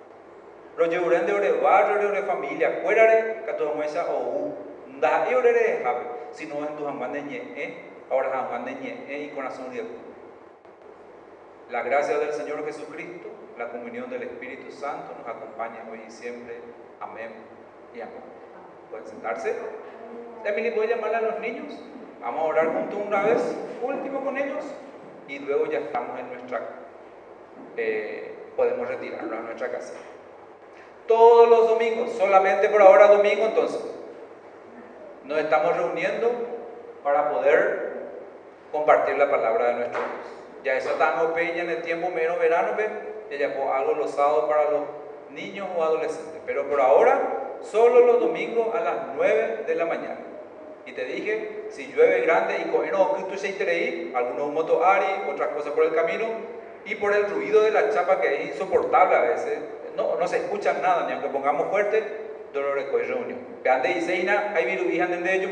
Familia, cuérare, o da y si no en tu jamán ñe, ahora jamán de ñe y corazón de La gracia del Señor Jesucristo, la comunión del Espíritu Santo nos acompañe hoy y siempre. Amén y amén. Pueden sentarse. Emily, ¿puede llamarle a los niños? Vamos a orar juntos una vez, último con ellos, y luego ya estamos en nuestra, eh, podemos retirarnos a nuestra casa. Todos los domingos, solamente por ahora domingo entonces, nos estamos reuniendo para poder compartir la palabra de nuestro Dios. Ya eso tan peña en el tiempo menos verano, ve, ya algo los sábados para los niños o adolescentes. Pero por ahora, solo los domingos a las 9 de la mañana. Y te dije, si llueve grande y con tú se ir, algunos moto ari, otras cosas por el camino, y por el ruido de la chapa que es insoportable a veces, no, no se escucha nada, ni aunque pongamos fuerte, dolores con reunión. Ande y seina, hay virubijan de ellos,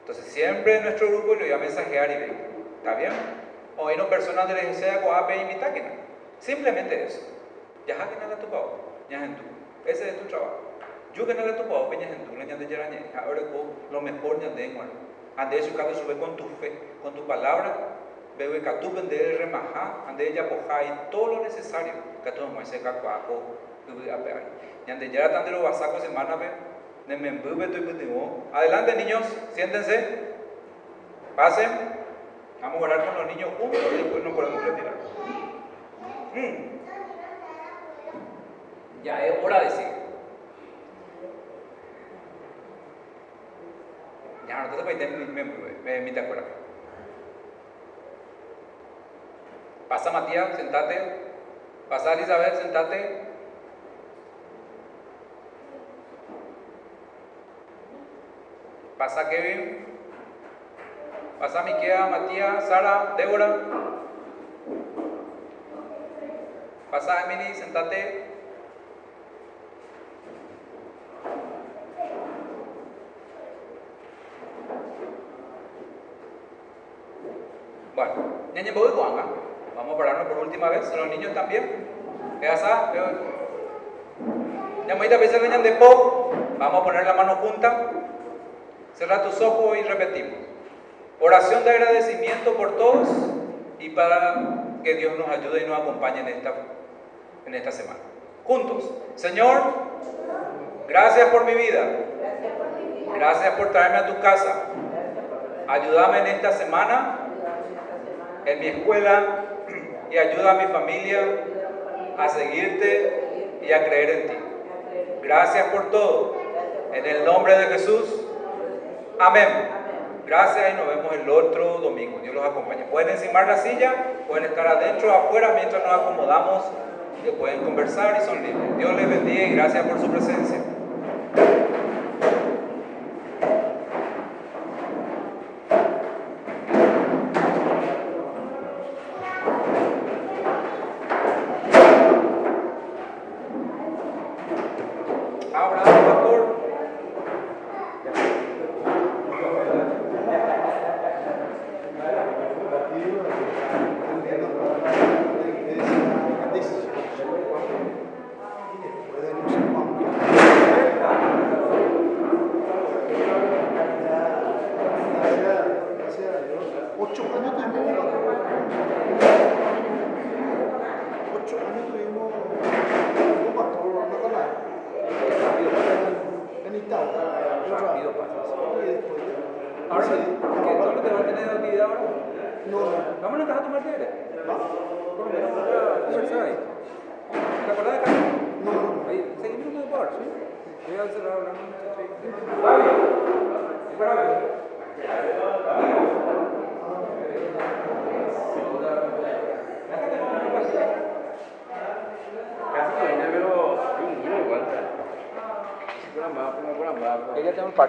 Entonces siempre en nuestro grupo lo voy a mensajear y venga. ¿Está bien? O no personas de la iglesia con AP y mitáquina. Simplemente eso. Ya que nada tu pavo, ya en tu. Ese es tu trabajo. Yo que nada tu pavo, peña en tu, le de yarañe. Ahora lo mejor ya de bueno. Ande eso cada sube con tu fe, con tu palabra. Veo que tú vende remajá, ande ella poja y todo lo necesario. Todo más se cacuaco, que a pegar. Y ande ya tan de los basacos semana. De me Adelante niños, siéntense. Pasen. Vamos a orar con los niños juntos y después nos podemos retirar. Mm. Ya es hora de seguir. Ya no te puedes me, me, me, acuerdo. Pasa Matías, sentate. Pasa Elizabeth, sentate. Pasa Kevin. Pasa Miquea, Matías, Sara, Débora. Pasa Emily, sentate. Bueno, niña voy Vamos a pararnos por última vez, los niños también. ¿Qué pasa? Ya a de pop. Vamos a poner la mano junta. Cerra tus ojos y repetimos. Oración de agradecimiento por todos y para que Dios nos ayude y nos acompañe en esta, en esta semana. Juntos. Señor, gracias por mi vida. Gracias por traerme a tu casa. Ayúdame en esta semana en mi escuela y ayuda a mi familia a seguirte y a creer en ti. Gracias por todo. En el nombre de Jesús. Amén. Gracias y nos vemos el otro domingo. Dios los acompañe. Pueden encimar la silla, pueden estar adentro o afuera mientras nos acomodamos, que pueden conversar y son libres. Dios les bendiga y gracias por su presencia.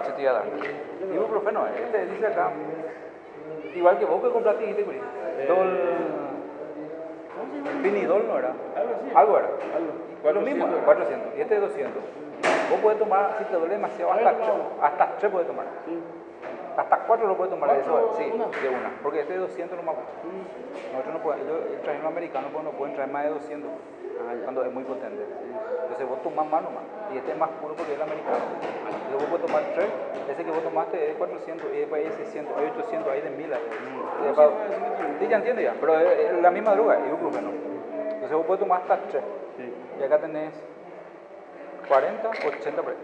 Ella tiene un parche tía dar. Ibuprofeno, este dice acá. Igual que vos que compraste dijiste, Dol. Pinidol no era. Algo era. Algo. Lo mismo, 400. Y este es 200. Vos puedes tomar, si te duele demasiado, hasta, hasta 3 puedes tomar. Hasta 4 lo puedes tomar, eso sí, de una. Porque este es 200 no más. Nosotros no podemos, el trajeno americano pues no pueden traer más de 200. Cuando es muy potente. Entonces vos tomás más nomás. Y este es más puro porque es el americano. Entonces vos puedes tomar tres, ese que vos tomaste es 400, y después hay 600, hay 800, hay de 1000. hay. Y después- Sí, ya entiendo ya, pero es, la misma droga, ibuprofeno. Entonces vos puedes tomar hasta tres. Y acá tenés 40, 80 por.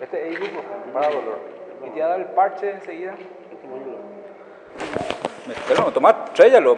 Este es ibuprofeno para dolor. Y te va a dar el parche enseguida. Pero no, tomar tres ya lo,